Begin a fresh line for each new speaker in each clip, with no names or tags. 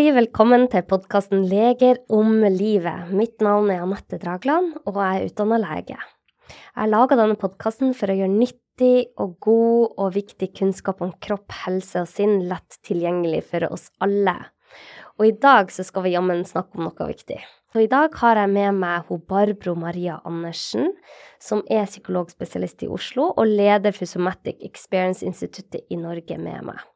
Hjertelig velkommen til podkasten Leger om livet. Mitt navn er Anette Dragland, og jeg er utdanna lege. Jeg har laga denne podkasten for å gjøre nyttig og god og viktig kunnskap om kropp, helse og sinn lett tilgjengelig for oss alle. Og i dag så skal vi jammen snakke om noe viktig. Så i dag har jeg med meg hun Barbro Maria Andersen, som er psykologspesialist i Oslo og leder for Somatic Experience Instituttet i Norge med meg.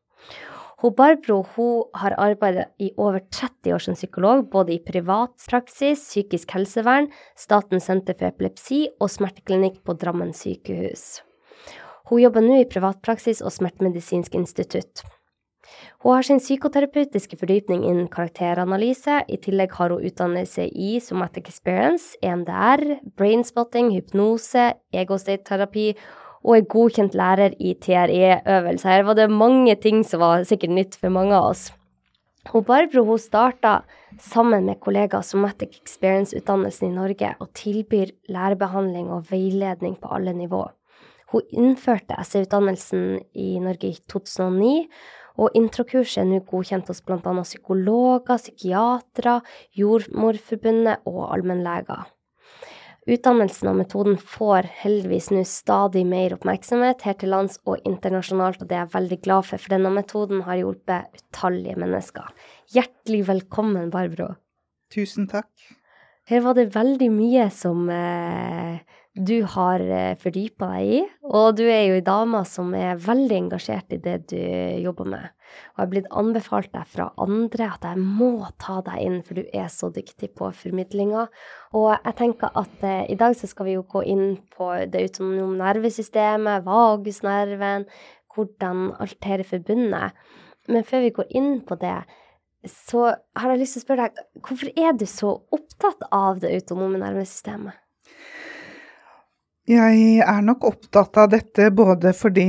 Hun Barbro hun har arbeidet i over 30 år som psykolog, både i privatpraksis, psykisk helsevern, Statens senter for epilepsi og smerteklinikk på Drammen sykehus. Hun jobber nå i privatpraksis og Smertemedisinsk institutt. Hun har sin psykoterapeutiske fordypning innen karakteranalyse. I tillegg har hun utdannelse i Somatic Experience, EMDR, brainspotting, hypnose, egostate-terapi og er godkjent lærer i TRE-øvelser. Her var det mange ting som var sikkert nytt for mange av oss. Hun Barbro hun starta sammen med kollega Somatic Experience-utdannelsen i Norge og tilbyr lærebehandling og veiledning på alle nivå. Hun innførte SE-utdannelsen i Norge i 2009, og introkurset er nå godkjent hos bl.a. psykologer, psykiatere, Jordmorforbundet og allmennleger. Utdannelsen og metoden får heldigvis nå stadig mer oppmerksomhet her til lands og internasjonalt, og det er jeg veldig glad for, for denne metoden har hjulpet utallige mennesker. Hjertelig velkommen, Barbro.
Tusen takk.
Her var det veldig mye som eh, du har eh, fordypa deg i, og du er jo ei dame som er veldig engasjert i det du jobber med. Og jeg er blitt anbefalt deg fra andre at jeg må ta deg inn, for du er så dyktig på formidlinga. Og jeg tenker at eh, i dag så skal vi jo gå inn på det autonome nervesystemet, vagusnerven, hvordan alt her er forbundet. Men før vi går inn på det, så har jeg lyst til å spørre deg, hvorfor er du så opptatt av det autonome nervesystemet?
Jeg er nok opptatt av dette både fordi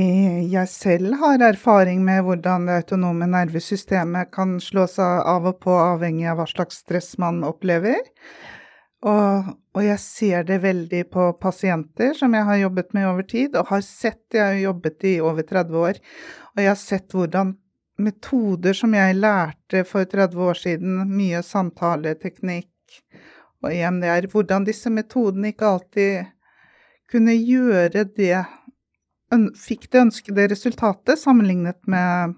jeg selv har erfaring med hvordan det autonome nervesystemet kan slå seg av og på avhengig av hva slags stress man opplever. Og, og, jeg ser det veldig på pasienter som jeg har jobbet med over tid, og har sett Jeg har jobbet i over 30 år, og jeg har sett hvordan metoder som jeg lærte for 30 år siden, mye samtaleteknikk og EMDR, hvordan disse metodene ikke alltid kunne gjøre det Fikk det ønskede resultatet sammenlignet med,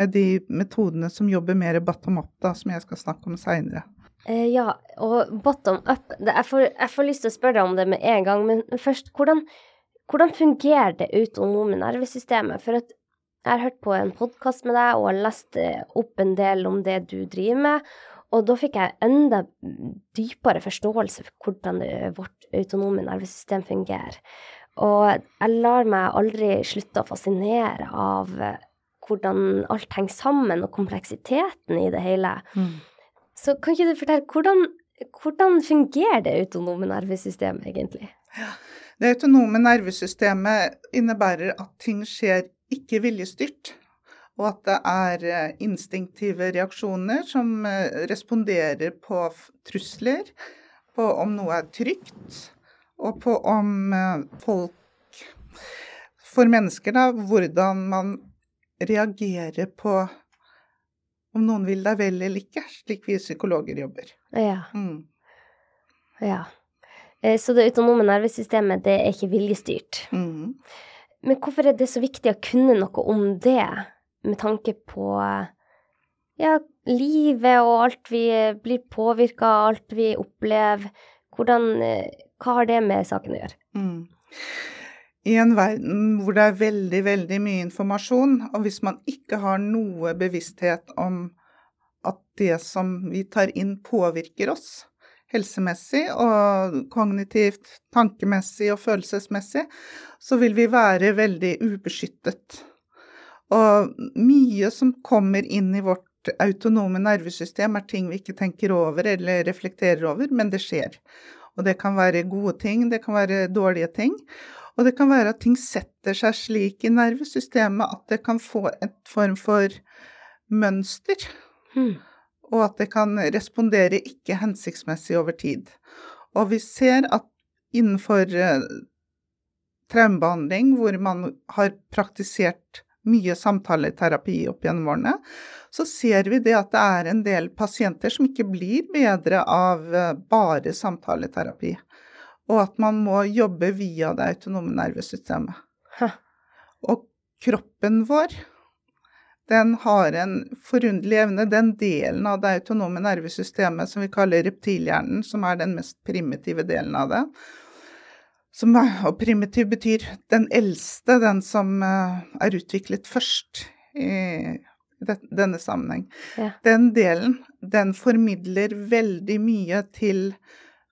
med de metodene som jobber mer bottom up, da, som jeg skal snakke om seinere.
Eh, ja, og bottom up det, jeg, får, jeg, får, lyst til å spørre deg om det med en gang, men først, hvordan, hvordan fungerer det autonome nervesystemet? For at jeg har hørt på en podkast med deg og har lest eh, opp en del om det du driver med, og da fikk jeg enda dypere forståelse for hvordan det, vårt autonome nervesystem fungerer. Og jeg lar meg aldri slutte å fascinere av eh, hvordan alt henger sammen, og kompleksiteten i det hele. Mm. Så kan ikke du fortelle, hvordan, hvordan fungerer det autonome nervesystemet egentlig? Ja.
Det autonome nervesystemet innebærer at ting skjer ikke viljestyrt og at det er eh, instinktive reaksjoner som eh, responderer på trusler, på om noe er trygt, og på om eh, folk For mennesker, da, hvordan man reagerer på om noen vil deg vel eller ikke, slik vi psykologer jobber.
Ja. Mm. ja. Så det autonome nervesystemet, det er ikke viljestyrt. Mm. Men hvorfor er det så viktig å kunne noe om det? med tanke på ja, livet og alt vi blir påvirka av, alt vi opplever. Hvordan, hva har det med saken å gjøre? Mm.
I en verden hvor det er veldig, veldig mye informasjon, og hvis man ikke har noe bevissthet om at det som vi tar inn, påvirker oss helsemessig og kognitivt, tankemessig og følelsesmessig, så vil vi være veldig ubeskyttet. Og mye som kommer inn i vårt autonome nervesystem, er ting vi ikke tenker over eller reflekterer over, men det skjer. Og det kan være gode ting, det kan være dårlige ting. Og det kan være at ting setter seg slik i nervesystemet at det kan få et form for mønster. Hmm. Og at det kan respondere ikke hensiktsmessig over tid. Og vi ser at innenfor eh, traumebehandling, hvor man har praktisert mye samtaleterapi opp gjennom årene, så ser vi det at det er en del pasienter som ikke blir bedre av eh, bare samtaleterapi. Og at man må jobbe via det autonome nervesystemet.
Hæ.
Og kroppen vår, den har en forunderlig evne, den delen av det autonome nervesystemet som vi kaller reptilhjernen, som er den mest primitive delen av det. Som og primitiv betyr den eldste, den som eh, er utviklet først i denne sammenheng.
Ja.
Den delen, den formidler veldig mye til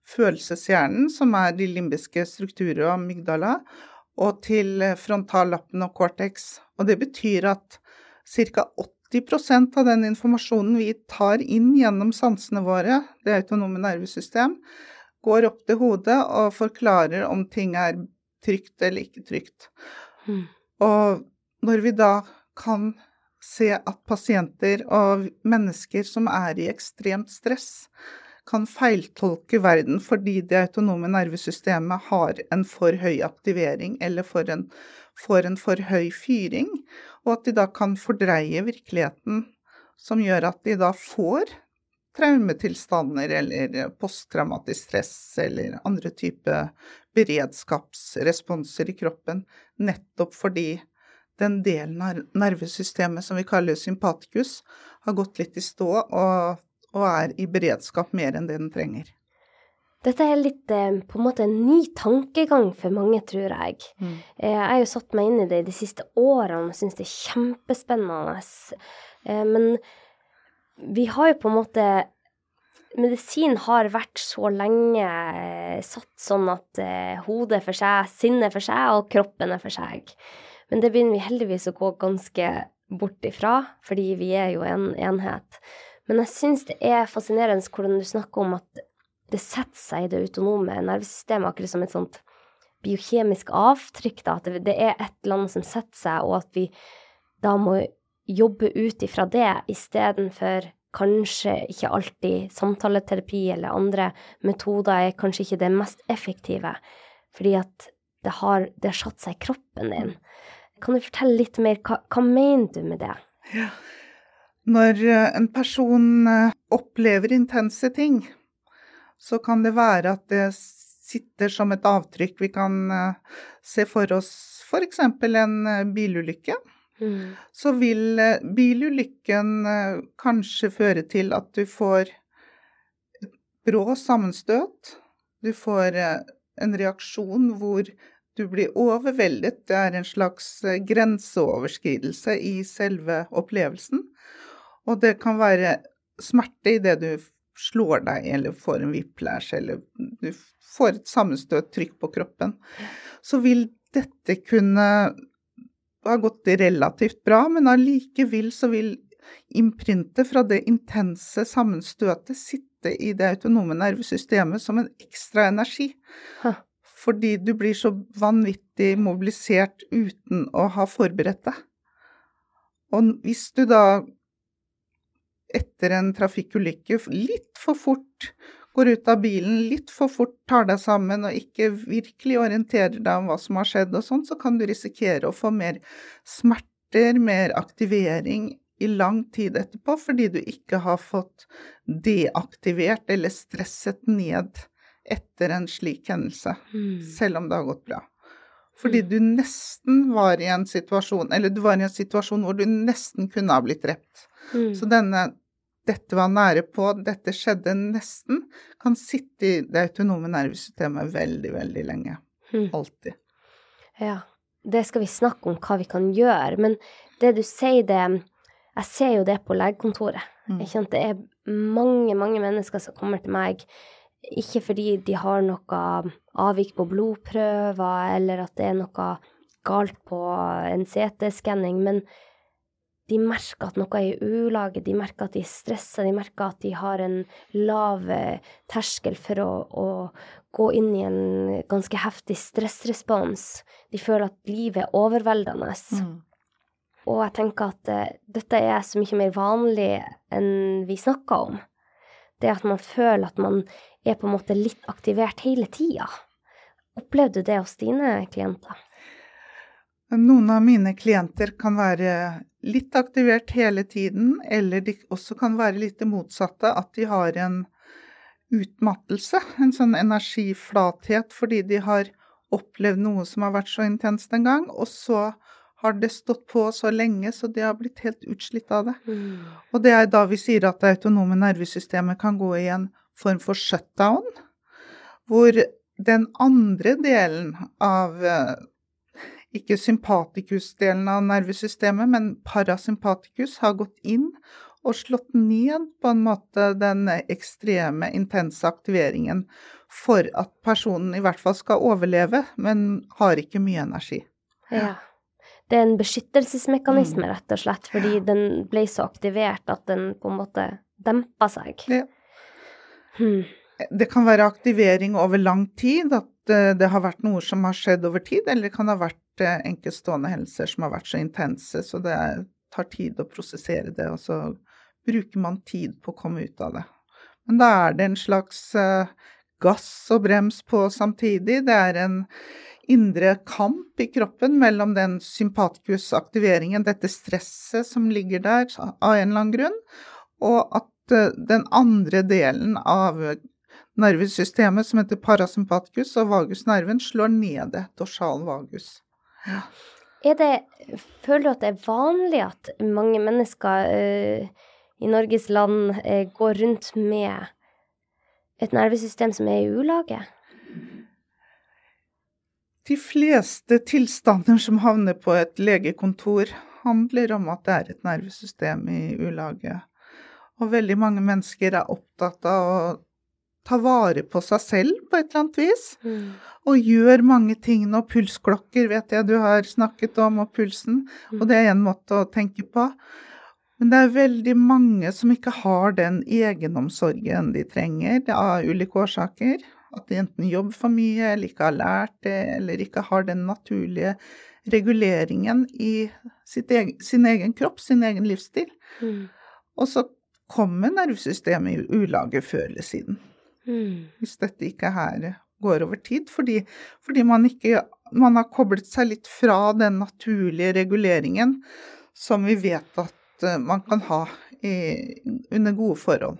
følelseshjernen, som er de limbiske strukturer og amygdala, og til frontallappen og cortex. Og det betyr at ca. 80% av den informasjonen vi tar inn gjennom sansene våre, det autonome nervesystem, går opp til hodet og forklarer om ting er trygt eller ikke trygt.
Mm.
Og når vi da kan se at pasienter og mennesker som er i ekstremt stress, kan feiltolke verden fordi det autonome nervesystemet har en for høy aktivering eller får en, en for høy fyring, og at de da kan fordreie virkeligheten, som gjør at de da får traumetilstander eller posttraumatisk stress eller andre typer beredskapsresponser i kroppen, nettopp fordi den delen av nervesystemet som vi kaller sympatikus, har gått litt i stå og, og er i beredskap mer enn det den trenger.
Dette er litt eh, på en måte en ny tankegang for mange, tror jeg.
Mm.
Eh, Jeg har jo satt meg inn i det de siste årene og syns det er kjempespennende. Eh, Men vi har jo på en måte Medisin har vært så lenge eh, satt sånn at eh, hodet er for seg, sinnet for seg og kroppen er for seg. Men det begynner vi heldigvis å gå ganske bort ifra, fordi vi er jo en enhet. Men jeg syns det er fascinerende hvordan du snakker om at det setter seg i det autonome nervesystemet, akkurat som et sånt biokjemisk avtrykk, da, at det, er et eller annet som setter seg, og at vi da må jobbe ut ifra det istedenfor kanskje ikke alltid samtaleterapi eller andre metoder er kanskje ikke det mest effektive, fordi at det har, det har satt seg i kroppen din. Kan du fortelle litt mer, hva, hva mener du med det?
Når eh, en person eh, opplever intense ting, så kan det være at det sitter som et avtrykk. Vi kan eh, se for oss f.eks. en bilulykke.
Mm.
Så vil eh, bilulykken eh, kanskje føre til at du får brå sammenstøt. Du får eh, en reaksjon hvor du blir overveldet. Det er en slags grenseoverskridelse i selve opplevelsen. Og det kan være smerte idet du slår deg eller får en whiplash eller du får et sammenstøt trykk på kroppen. Så vil dette kunne ha gått relativt bra, men allikevel så vil imprintet fra det intense sammenstøtet sitte i det autonome nervesystemet som en ekstra energi.
Huh.
Fordi du blir så vanvittig mobilisert uten å ha forberedt deg. Og hvis du da etter en trafikkulykke litt for fort går ut av bilen, litt for fort tar deg sammen og ikke virkelig orienterer deg om hva som har skjedd og sånn, så kan du risikere å få mer smerter, mer aktivering i lang tid etterpå, fordi du ikke har fått deaktivert eller stresset ned etter en slik hendelse,
Mm.
selv om det har gått bra. Fordi du nesten var i en situasjon, eller du var i en situasjon hvor du nesten kunne ha blitt drept.
Mm.
Så denne 'dette var nære på, dette skjedde nesten', kan sitte i det autonome nervesystemet veldig, veldig lenge. Alltid. Hmm.
Ja, det skal vi snakke om hva vi kan gjøre, men det du sier det Jeg ser jo det på legekontoret.
Mm.
Det er mange, mange mennesker som kommer til meg ikke fordi de har noe avvik på blodprøver, eller at det er noe galt på en CT-skanning, men de merker at noe er i ulage, de merker at de er stressa, de merker at de har en lav eh, terskel for å, å gå inn i en ganske heftig stressrespons. De føler at livet er overveldende.
Mm.
Og jeg tenker at uh, dette er så mye mer vanlig enn vi snakker om. Det at man føler at man er på en måte litt aktivert hele tida. Opplevde du det hos dine klienter?
Noen av mine klienter kan være litt aktivert hele tiden, eller de også kan være litt det motsatte, at de har en utmattelse, en sånn energiflathet, fordi de har opplevd noe som har vært så intenst en gang, og så har det stått på så lenge, så de har blitt helt utslitt av det. Mm. Og det er da vi sier at det autonome nervesystemet kan gå i en form for shutdown, hvor den andre delen av eh, ikke sympatikus-delen av nervesystemet, men parasympatikus har gått inn og slått ned på en måte den ekstreme, intense aktiveringen for at personen i hvert fall skal overleve, men har ikke mye energi.
Ja. Det er en beskyttelsesmekanisme, mm. rett og slett, fordi den ble så aktivert at den på en måte dempa seg. Ja.
Hmm. Det kan være aktivering over lang tid, at det har vært noe som har skjedd over tid, eller det kan ha vært eh, enkeltstående hendelser som har vært så intense, så det tar tid å prosessere det, og så bruker man tid på å komme ut av det. Men da er det en slags uh, gass og brems på samtidig. Det er en indre kamp i kroppen mellom den sympatikusaktiveringen, dette stresset som ligger der av en eller annen grunn, og at den andre delen av nervesystemet, som heter parasympatikus og vagusnerven, slår nede dorsal vagus. Ja.
Det, føler du at det er vanlig at mange mennesker uh, i Norges land uh, går rundt med et nervesystem som er i ulage?
De fleste tilstander som havner på et legekontor, handler om at det er et nervesystem i ulage. Og veldig mange mennesker er opptatt av å ta vare på seg selv på et eller annet vis. Mm. Og gjør mange ting nå. Pulsklokker vet jeg du har snakket om, og pulsen. Mm. Og det er en måte å tenke på. Men det er veldig mange som ikke har den egenomsorgen de trenger, av ulike årsaker. At de enten jobber for mye, eller ikke har lært det, eller ikke har den naturlige reguleringen i egen, sin egen kropp, sin egen livsstil. Mm. Og så kommer nervesystemet i ulage før eller siden. Mm. Hvis dette ikke her går over tid. Fordi, fordi man ikke man har koblet seg litt fra den naturlige reguleringen som vi vet at uh, man kan ha i, under gode forhold.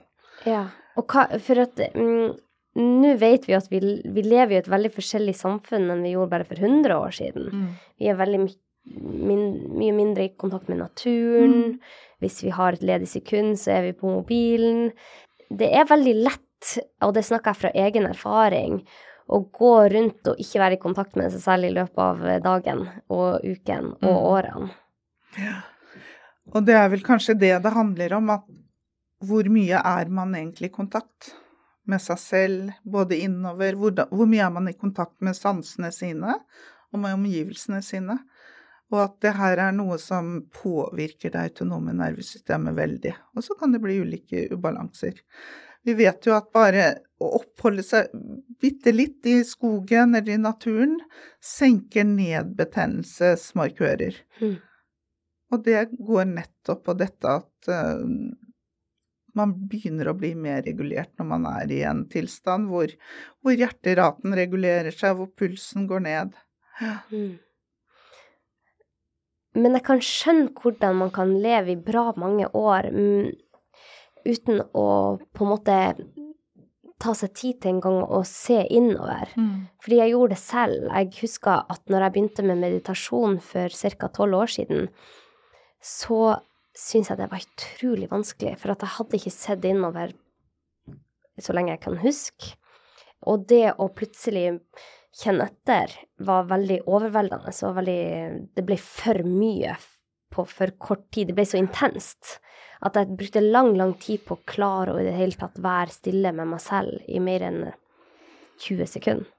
Ja, og hva, for at mm, nå vet vi at vi, vi, lever i et veldig forskjellig samfunn enn vi gjorde bare for 100 år siden. Mm. Vi er veldig my min, mye mindre i kontakt med naturen. Mm. Hvis vi har et ledig sekund, så er vi på mobilen. Det er veldig lett og det snakker jeg fra egen erfaring, å gå rundt og ikke være i kontakt med seg selv i løpet av dagen og uken og mm. årene. Ja.
Og det er vel kanskje det det handler om, at hvor mye er man egentlig i kontakt med seg selv, både innover Hvor, hvor mye er man i kontakt med sansene sine og med omgivelsene sine? Og at det her er noe som påvirker det autonome nervesystemet veldig. Og så kan det bli ulike ubalanser. Vi vet jo at bare å oppholde seg bitte litt i skogen eller i naturen senker ned betennelsesmarkører. Mm. Og det går nettopp på dette at uh, man begynner å bli mer regulert når man er i en tilstand hvor, hvor hjerteraten regulerer seg, hvor pulsen går ned. Mm.
Men jeg kan skjønne hvordan man kan leve i bra mange år uten å på en måte ta seg tid til en gang å se innover. Mm. Fordi jeg gjorde det selv. Jeg husker at når jeg begynte med meditasjon for ca. tolv år siden, så syntes jeg det var utrolig vanskelig, for at jeg hadde ikke sett innover så lenge jeg kan huske. Og det å plutselig kjenne etter var veldig overveldende. Så veldig, det ble for mye på for kort tid. Det ble så intenst at jeg brukte lang, lang tid på å klare å i det hele tatt være stille med meg selv i mer enn 20 sekunder.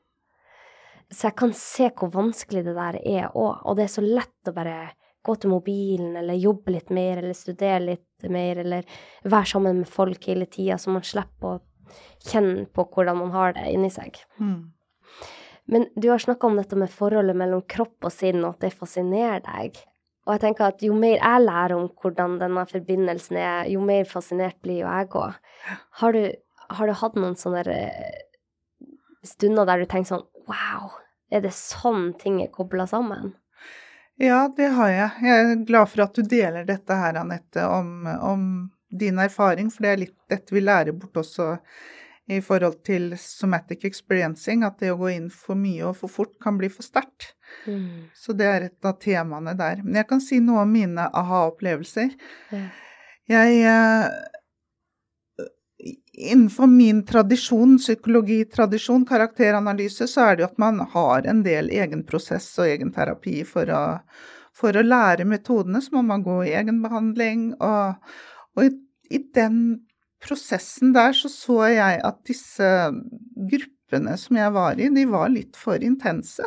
Så jeg kan se hvor vanskelig det der er òg, og det er så lett å bare gå til mobilen eller jobbe litt mer eller studere litt mer eller være sammen med folk hele tida, så man slipper å kjenne på hvordan man har det inni seg. Mm. Men du har snakka om dette med forholdet mellom kropp og sinn, og at det fascinerer deg. Og jeg tenker at jo mer jeg lærer om hvordan denne forbindelsen er, jo mer fascinert blir jo jeg òg. Har, har, du hatt noen sånne eh, stunder der du tenker sånn Wow, er det sånn ting er kobla sammen?
Ja, det har jeg. Jeg er glad for at du deler dette her, Anette, om, om din erfaring, for det er litt dette vi lærer bort også i forhold til somatic experiencing, at det å gå inn for mye og for fort kan bli for sterkt. Mm. Så det er et av temaene der. Men jeg kan si noe om mine aha-opplevelser. Ja. Jeg eh, Innenfor min tradisjon, psykologitradisjon, karakteranalyse, så er det jo at man har en del egen prosess og egen terapi for å, for å lære metodene. Så må man gå i egenbehandling. Og, og i, i den prosessen der så så jeg at disse gruppene som jeg var i, de var litt for intense.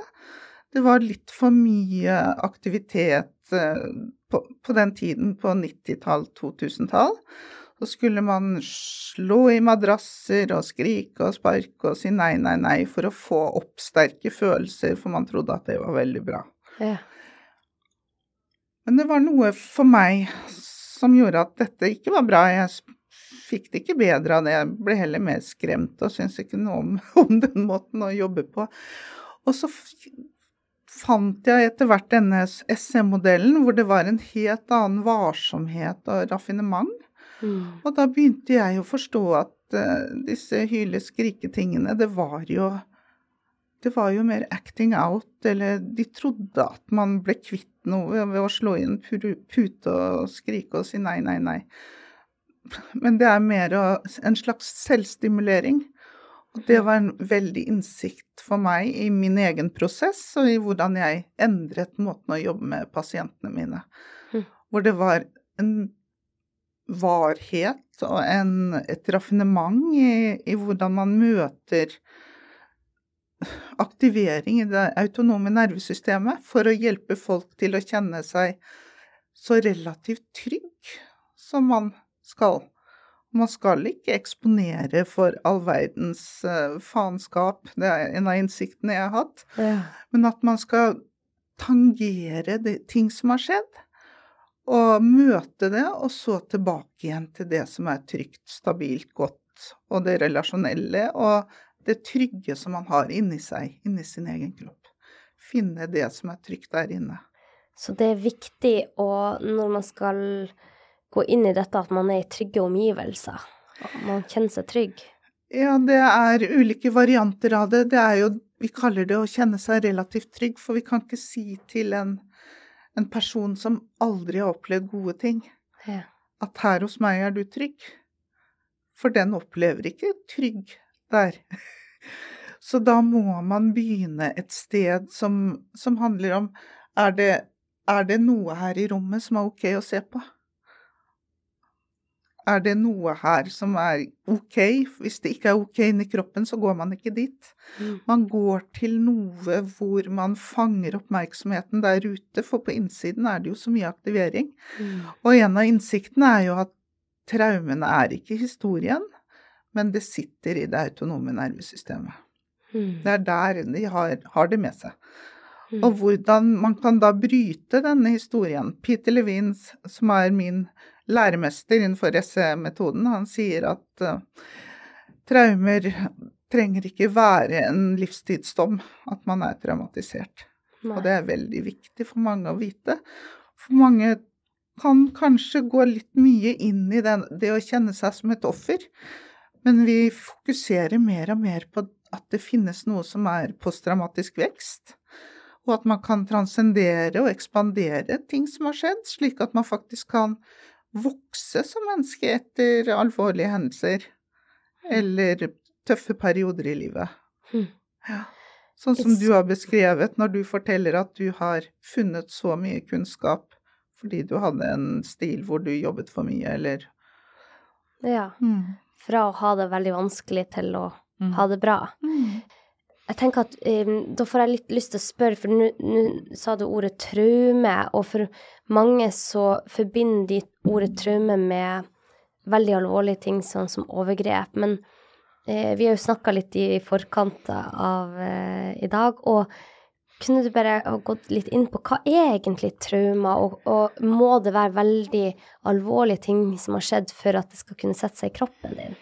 Det var litt for mye aktivitet eh, på, på den tiden, på 90-tall, 2000-tall. Så skulle man slå i madrasser og skrike og sparke og si nei, nei, nei for å få opp sterke følelser, for man trodde at det var veldig bra. Ja. Men det var noe for meg som gjorde at dette ikke var bra. Jeg fikk det ikke bedre av det, jeg ble heller mer skremt og syntes ikke noe om, om den måten å jobbe på. Og så fant jeg etter hvert denne SM-modellen hvor det var en helt annen varsomhet og raffinement. Mm. Og da begynte jeg å forstå at uh, disse hyle-skrike-tingene, det var jo det var jo mer acting out, eller de trodde at man ble kvitt noe ved å slå inn pute og skrike og si nei, nei, nei. Men det er mer en slags selvstimulering. Og det var en veldig innsikt for meg i min egen prosess, og i hvordan jeg endret måten å jobbe med pasientene mine. Mm. Hvor det var en varhet og en, et raffinement i, i, hvordan man møter aktivering i det autonome nervesystemet for å hjelpe folk til å kjenne seg så relativt trygg som man skal. Man skal ikke eksponere for all verdens uh, faenskap, det er en av innsiktene jeg har hatt, ja. men at man skal tangere det, ting som har skjedd og møte det, og så tilbake igjen til det som er trygt, stabilt, godt, og det relasjonelle, og det trygge som man har inni seg, inni sin egen kropp. Finne det som er trygt der inne.
Så det er viktig å, når man skal gå inn i dette, at man er i trygge omgivelser? Man kjenner seg trygg?
Ja, det er ulike varianter av det. Det er jo Vi kaller det å kjenne seg relativt trygg, for vi kan ikke si til en en person som aldri har opplevd gode ting, ja. at her hos meg er du trygg. For den opplever ikke trygg der. Så da må man begynne et sted som, som handler om er det, er det noe her i rommet som er ok å se på? Er det noe her som er ok? Hvis det ikke er ok inni kroppen, så går man ikke dit. Mm. Man går til noe hvor man fanger oppmerksomheten der ute, for på innsiden er det jo så mye aktivering. Mm. Og en av innsiktene er jo at traumene er ikke historien, men det sitter i det autonome nervesystemet. Mm. Det er der de har, har det med seg. Mm. Og hvordan man kan da bryte denne historien. Peter Levins, som er min læremester innenfor SE-metoden, han sier at uh, traumer trenger ikke være en livstidsdom at man er traumatisert. Nei. Og det er veldig viktig for mange å vite. For mange kan kanskje gå litt mye inn i det, det å kjenne seg som et offer, men vi fokuserer mer og mer på at det finnes noe som er posttraumatisk vekst, og at man kan transcendere og ekspandere ting som har skjedd, slik at man faktisk kan vokse som menneske etter alvorlige hendelser eller tøffe perioder i livet. Hmm. Ja. Sånn som du har beskrevet når du forteller at du har funnet så mye kunnskap fordi du hadde en stil hvor du jobbet for mye, eller
Ja. Mm. Fra å ha det veldig vanskelig til å mm. ha det bra. Mm. Jeg tenker at um, Da får jeg litt lyst til å spørre, for nå sa du ordet traume, og for mange så forbinder de ordet traume med veldig alvorlige ting, sånn som overgrep. Men eh, vi har jo snakka litt i forkant av eh, i dag, og kunne du bare ha gått litt inn på hva er egentlig traumer, og, og, må det være veldig alvorlige ting som har skjedd for at det skal kunne sette seg i kroppen din?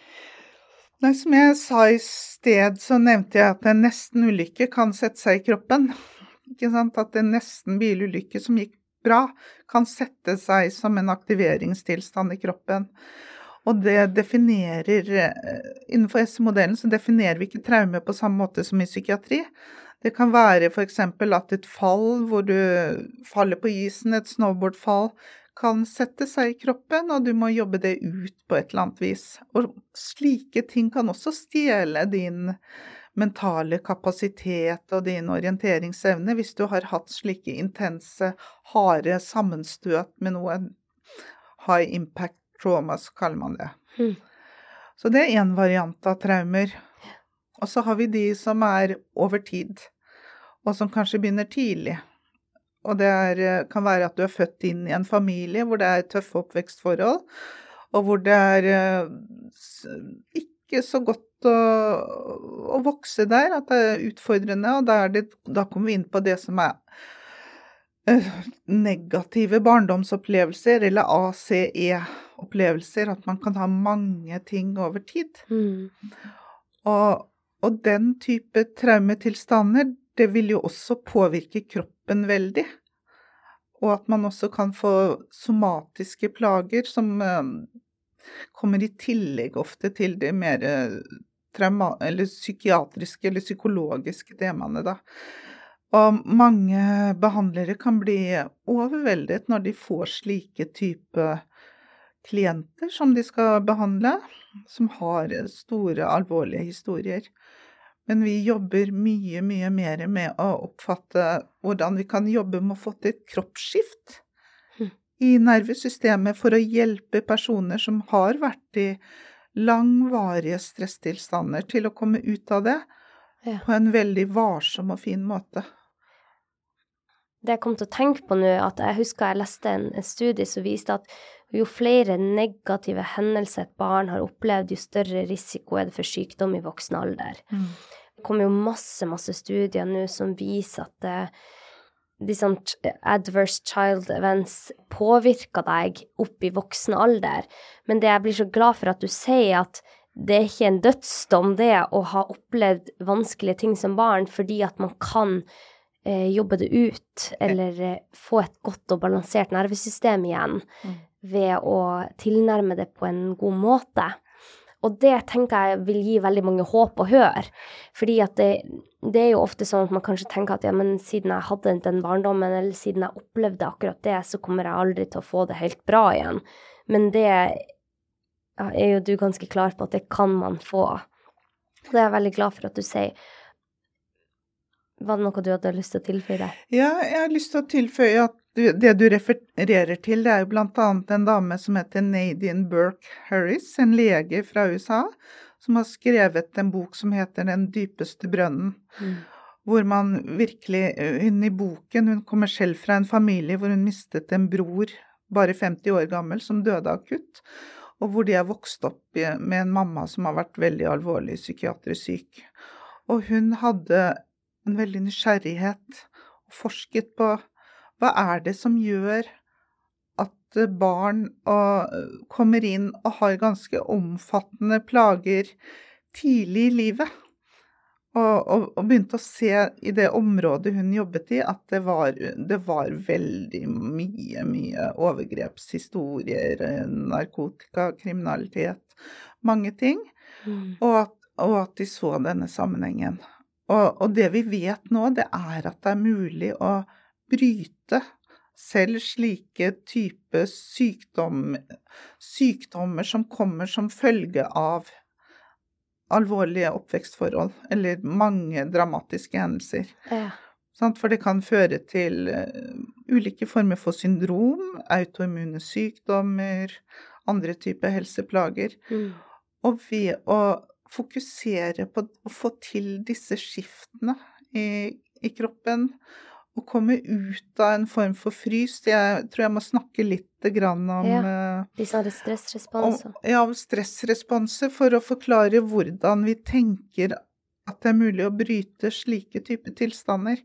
Nei, som jeg sa i sted, så nevnte jeg at en nesten-ulykke kan sette seg i kroppen. Ikke sant? At en nesten bilulykke som gikk bra, kan sette seg som en aktiveringstilstand i kroppen. Og det definerer eh, Innenfor S-modellen så definerer vi ikke traume på samme måte som i psykiatri. Det kan være f.eks. at et fall hvor du faller på isen, et snowboardfall, kan sette seg i kroppen, og du må jobbe det ut på et eller annet vis. Og slike ting kan også stjele din mentale kapasitet og din orienteringsevne hvis du har hatt slike intense, harde sammenstøt med noe high impact trauma, så kaller man det. Mm. Så det er én variant av traumer. Og så har vi de som er over tid, og som kanskje begynner tidlig. Og det er, kan være at du er født inn i en familie hvor det er tøffe oppvekstforhold, og hvor det er eh, ikke så godt å, å, vokse der, at det er utfordrende. Og da, er det, da kommer vi inn på det som er uh, negative barndomsopplevelser, eller ACE-opplevelser. At man kan ha mange ting over tid. Mm. Og, og, den type traumetilstander, det vil jo også påvirke kroppen veldig. Og at man også kan få somatiske plager som uh, kommer i tillegg ofte til de mer eh, trauma, eller psykiatriske eller psykologiske temaene, da. Og mange behandlere kan bli overveldet når de får slike type klienter som de skal behandle, som har store, alvorlige historier. Men vi jobber mye, mye mer med å oppfatte hvordan vi kan jobbe med å få til et kroppsskift i nervesystemet for å hjelpe personer som har vært i langvarige stresstilstander, til å komme ut av det ja. på en veldig varsom og fin måte.
Det jeg kom til å tenke på nå, at jeg husker jeg leste en, en studie som viste at jo flere negative hendelser et barn har opplevd, jo større risiko er det for sykdom i voksen alder. Mm. Det kommer jo masse, masse studier nå som viser at det, sånne adverse child events påvirker deg opp i voksen alder. Men det jeg blir så glad for at du sier, at det er ikke en dødsdom, det å ha opplevd vanskelige ting som barn, fordi at man kan eh, jobbe det ut, eller eh, få et godt og balansert nervesystem igjen mm. ved å tilnærme det på en god måte. Og det tenker jeg vil gi veldig mange håp å høre. Fordi at det, det, er jo ofte sånn at man kanskje tenker at ja, men siden jeg hadde den barndommen, eller siden jeg opplevde akkurat det, så kommer jeg aldri til å få det helt bra igjen. Men det ja, er jo du ganske klar på at det kan man få. Det er jeg veldig glad for at du sier. Var det noe du hadde lyst til å tilføye?
Ja, jeg har lyst til å tilføye at det du refererer til, det er jo bl.a. en dame som heter Nadine Burke Harris, en lege fra USA, som har skrevet en bok som heter Den dypeste brønnen. Mm. Hvor man virkelig Hun i boken Hun kommer selv fra en familie hvor hun mistet en bror, bare 50 år gammel, som døde akutt. Og hvor de er vokst opp med en mamma som har vært veldig alvorlig psykiatrisk syk. Og hun hadde en veldig nysgjerrighet og forsket på hva er det som gjør at barn kommer inn og har ganske omfattende plager tidlig i livet? Og, og, og, begynte å se i det området hun jobbet i, at det var, det var veldig mye, mye overgrepshistorier, narkotika, kriminalitet, mange ting. Mm. Og, at, og, at, de så denne sammenhengen. Og, det vi vet nå, det er at det er mulig å bryte selv slike type sykdom, sykdommer som kommer som følge av alvorlige oppvekstforhold, eller mange dramatiske hendelser. Ja. For det kan føre til uh, ulike former for syndrom, autoimmune sykdommer, andre typer helseplager. Mm. Og ved å fokusere på å få til disse skiftene i, i kroppen, å komme ut av en form for frys. Jeg tror jeg må snakke litt om ja,
eh, stressresponser.
Om, ja, om stressresponser, for å forklare hvordan vi tenker at det er mulig å bryte slike typer tilstander.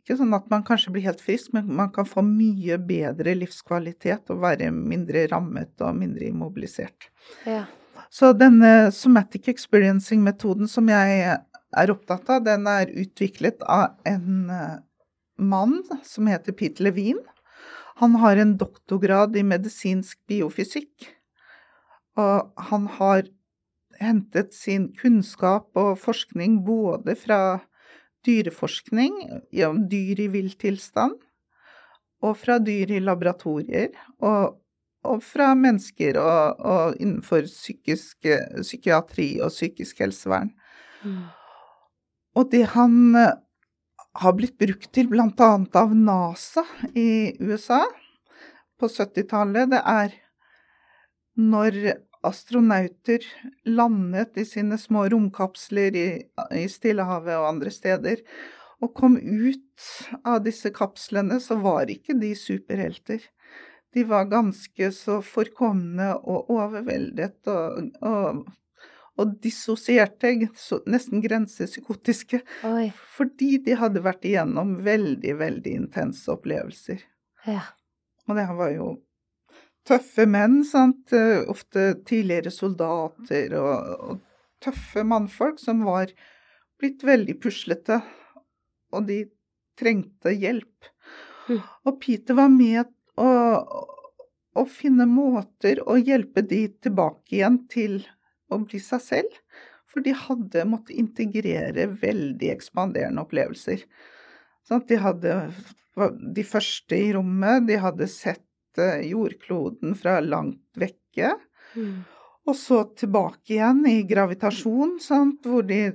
Ikke sånn at man kanskje blir helt frisk, men man kan få mye bedre livskvalitet og være mindre rammet og mindre immobilisert. Ja. Så denne somatic experiencing-metoden som jeg er opptatt av, den er utviklet av en mann som heter Pete Levine. Han har en doktorgrad i medisinsk biofysikk. Og han har hentet sin kunnskap og forskning både fra dyreforskning, om dyr i vill tilstand, og fra dyr i laboratorier, og, og fra mennesker og, og innenfor psykisk, psykiatri og psykisk helsevern. Mm. Og det han eh, har blitt brukt til bl.a. av NASA i USA på 70-tallet, det er når astronauter landet i sine små romkapsler i, i Stillehavet og andre steder, og kom ut av disse kapslene, så var ikke de superhelter. De var ganske så forkomne og overveldet og, og, og dissosierte, nesten grensepsykotiske, Oi. fordi de hadde vært igjennom veldig, veldig intense opplevelser. Ja. Og det var jo tøffe menn, sant. Ofte tidligere soldater og, og tøffe mannfolk som var blitt veldig puslete, og de trengte hjelp. Mm. Og Peter var med å, å finne måter å hjelpe de tilbake igjen til å bli seg selv. For de hadde måttet integrere veldig ekspanderende opplevelser. Sånn de hadde de første i rommet, de hadde sett jordkloden fra langt vekke. Mm. Og så tilbake igjen i gravitasjon, sant, hvor de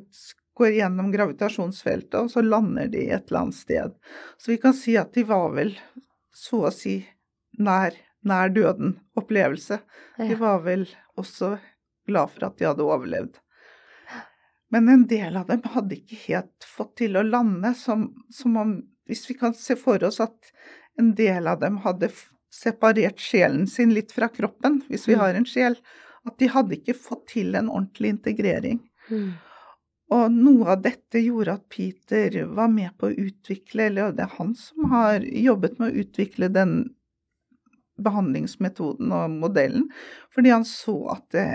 går gjennom gravitasjonsfeltet, og så lander de et eller annet sted. Så vi kan si at de var vel så å si nær, nær døden-opplevelse. Ja. De var vel også glad for at de hadde overlevd. Men en del av dem hadde ikke helt fått til å lande, som, som om Hvis vi kan se for oss at en del av dem hadde separert sjelen sin litt fra kroppen, hvis vi mm. har en sjel. At de hadde ikke fått til en ordentlig integrering. Mm. Og noe av dette gjorde at Peter var med på å utvikle, eller det er han som har jobbet med å utvikle den behandlingsmetoden og modellen, fordi han så at det,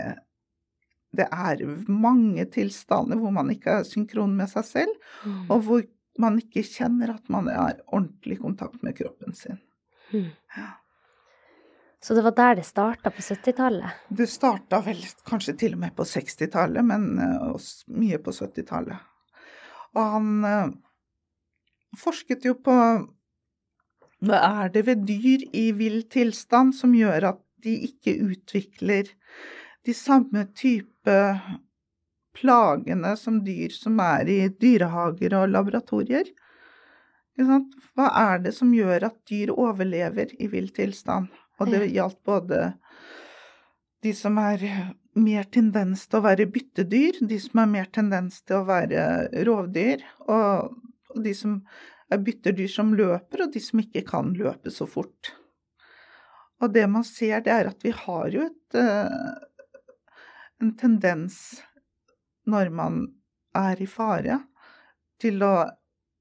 det er mange tilstander hvor man ikke er synkron med seg selv, mm. og hvor man ikke kjenner at man er ordentlig i kontakt med kroppen sin. Mm. Ja.
Så det var der det starta på 70-tallet?
Det starta vel kanskje til og med på 60-tallet, men uh, mye på 70-tallet. Og han uh, forsket jo på hva er det ved dyr i vill tilstand som gjør at de ikke utvikler de samme type plagene som dyr som er i dyrehager og laboratorier? Hva er det som gjør at dyr overlever i vill tilstand? Og det gjaldt både de som er mer tendens til å være byttedyr, de som har mer tendens til å være rovdyr, og de som er byttedyr som løper, og de som ikke kan løpe så fort. Og det man ser, det er at vi har jo et, uh, en tendens når man er i fare, til å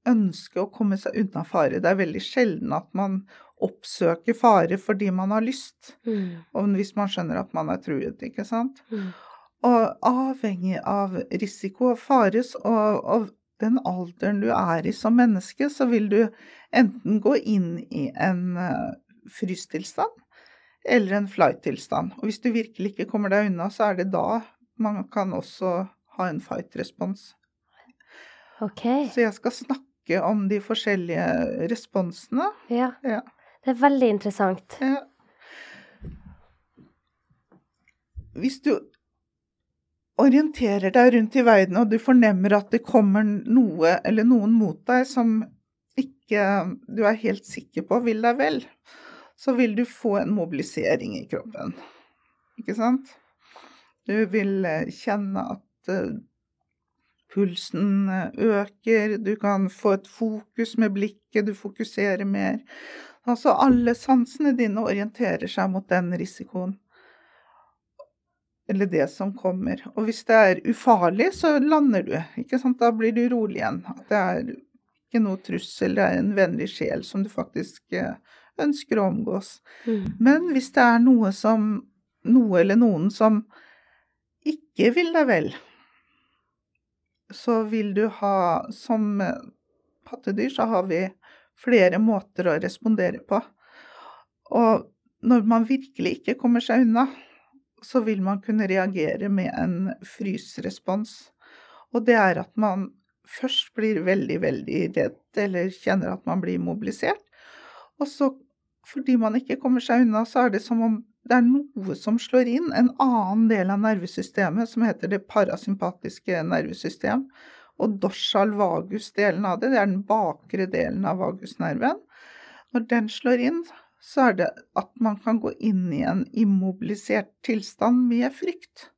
ønske å komme seg unna fare. Det er veldig sjelden at man oppsøker fare fordi man har lyst, mm. og hvis man skjønner at man er truet, ikke sant. Mm. Og avhengig av risiko og fares og, og, den alderen du er i som menneske, så vil du enten gå inn i en uh, frystilstand eller en flight-tilstand. Og hvis du virkelig ikke kommer deg unna, så er det da man kan også ha en fight-respons.
Okay.
Så jeg skal snakke om de forskjellige responsene.
Ja. ja. Det er veldig interessant. Ja.
Hvis du orienterer deg rundt i verden, og du fornemmer at det kommer noe eller noen mot deg som ikke du er helt sikker på vil deg vel, så vil du få en mobilisering i kroppen. Ikke sant? Du vil eh, kjenne at eh, pulsen eh, øker, du kan få et fokus med blikket, du fokuserer mer. Altså alle sansene dine orienterer seg mot den risikoen. Eller det som kommer. Og hvis det er ufarlig, så lander du. ikke sant? Da blir du rolig igjen. At det er ikke noe trussel, det er en vennlig sjel som du faktisk eh, ønsker å omgås. Mm. Men hvis det er noe som Noe eller noen som ikke vil deg vel, så vil du ha Som pattedyr så har vi flere måter å respondere på. Og når man virkelig ikke kommer seg unna, så vil man kunne reagere med en frysrespons. Og det er at man først blir veldig, veldig redd eller kjenner at man blir mobilisert. Og så, fordi man ikke kommer seg unna, så er det som om det er noe som slår inn, en annen del av nervesystemet som heter det parasympatiske nervesystem. Og dorsal vagus-delen av det, det er den bakre delen av vagusnerven. Når den slår inn, så er det at man kan gå inn i en immobilisert tilstand med frykt.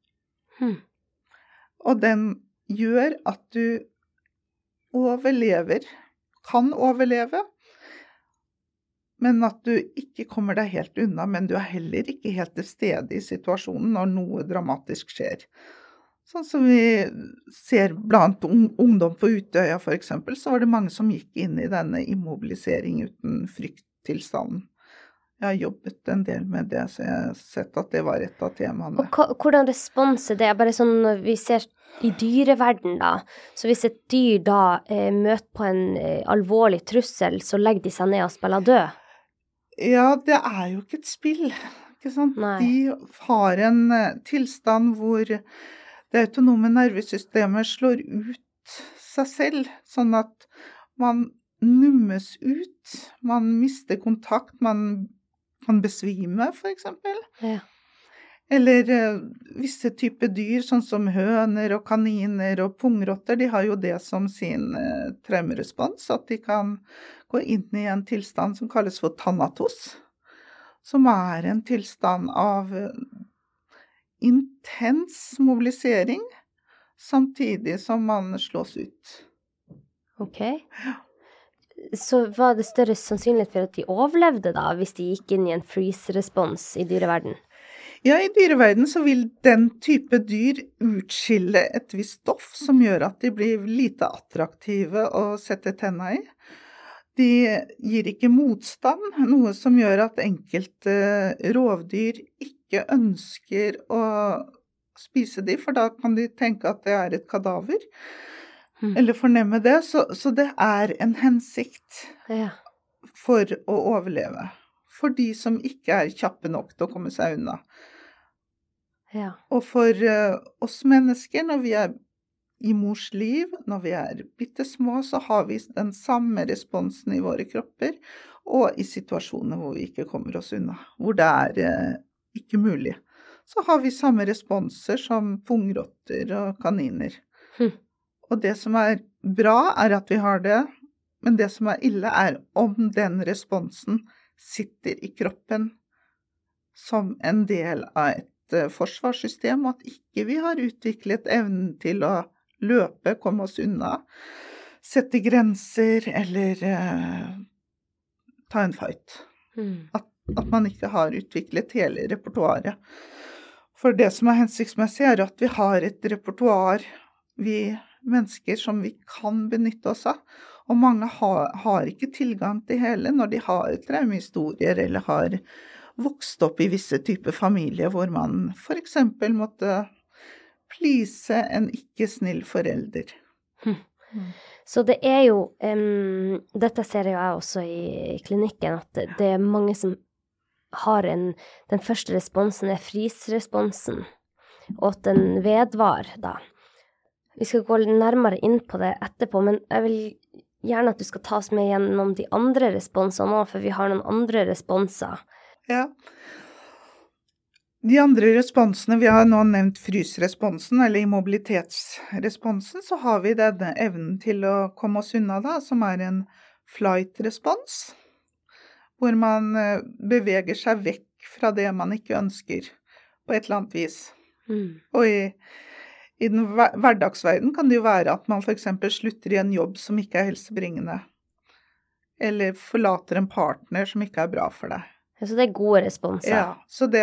Hmm.
Og den gjør at du overlever, kan overleve, men at du ikke kommer deg helt unna. Men du er heller ikke helt til stede i situasjonen når noe dramatisk skjer. Sånn som vi ser blant ungdom på Utøya f.eks., så var det mange som gikk inn i denne immobilisering uten frykttilstanden. Jeg har jobbet en del med det, så jeg har sett at det var et av temaene.
Og hvordan respons er det? Bare sånn når vi ser i dyreverden, da. Så hvis et dyr da eh, møter på en eh, alvorlig trussel, så legger de seg ned og spiller død?
Ja, det er jo ikke et spill, ikke sant.
Nei.
De har en eh, tilstand hvor det autonome nervesystemet slår ut seg selv, sånn at man nummes ut. Man mister kontakt, man kan besvime, f.eks.
Ja.
Eller eh, visse typer dyr, sånn som høner og kaniner og pungrotter, de har jo det som sin eh, traumerespons, at de kan gå inn i en tilstand som kalles for thanatos, som er en tilstand av eh, intens mobilisering, samtidig som man slås ut.
Ok. Så var det større sannsynlighet for at de overlevde, da, hvis de gikk inn i en freeze-respons i dyreverden?
Ja, i dyreverden så vil den type dyr utskille et visst stoff som gjør at de blir lite attraktive å sette tenna i. De gir ikke motstand, noe som gjør at enkelte rovdyr ikke ønsker å spise de, for da kan de tenke at det er et kadaver.
Mm.
Eller fornemme det. Så, så det er en hensikt
Ja.
for å overleve. For de som ikke er kjappe nok til å komme seg unna.
ja.
Og for uh, oss mennesker, når vi er i mors liv, når vi er bitte små, så har vi den samme responsen i våre kropper, og i situasjoner hvor vi ikke kommer oss unna, hvor det er eh, ikke mulig. Så har vi samme responser som pungrotter og kaniner.
Hm.
Og det som er bra, er at vi har det, men det som er ille, er om den responsen sitter i kroppen som en del av et eh, forsvarssystem, og at ikke vi har utviklet evnen til å løpe, komme oss unna, sette grenser eller eh, ta en fight.
Mm.
At, at man ikke har utviklet hele repertoaret. For det som er hensiktsmessig, er at vi har et repertoar, vi mennesker, som vi kan benytte oss av. Og mange har, har ikke tilgang til hele når de har traumehistorier eller har vokst opp i visse typer familier hvor man f.eks. måtte please en ikke snill forelder.
Så det er jo um, Dette ser jo jeg også i klinikken, at det- det er mange som har en Den første responsen er frysresponsen, og at den vedvarer, da. Vi skal gå litt nærmere inn på det etterpå, men jeg vil gjerne at du skal ta oss med gjennom de andre responsene òg, for vi har noen andre responser.
Ja. De andre responsene, vi har nå nevnt frysresponsen, eller immobilitetsresponsen, så har vi denne evnen til å komme oss unna, da, som er en flight-respons. Hvor man eh, beveger seg vekk fra det man ikke ønsker, på et eller annet vis.
Mm.
Og i, i den hverdagsverdenen hverdagsverden kan det jo være at man f.eks. slutter i en jobb som ikke er helsebringende. Eller forlater en partner som ikke er bra for deg.
Så det er gode responser.
Ja, så det,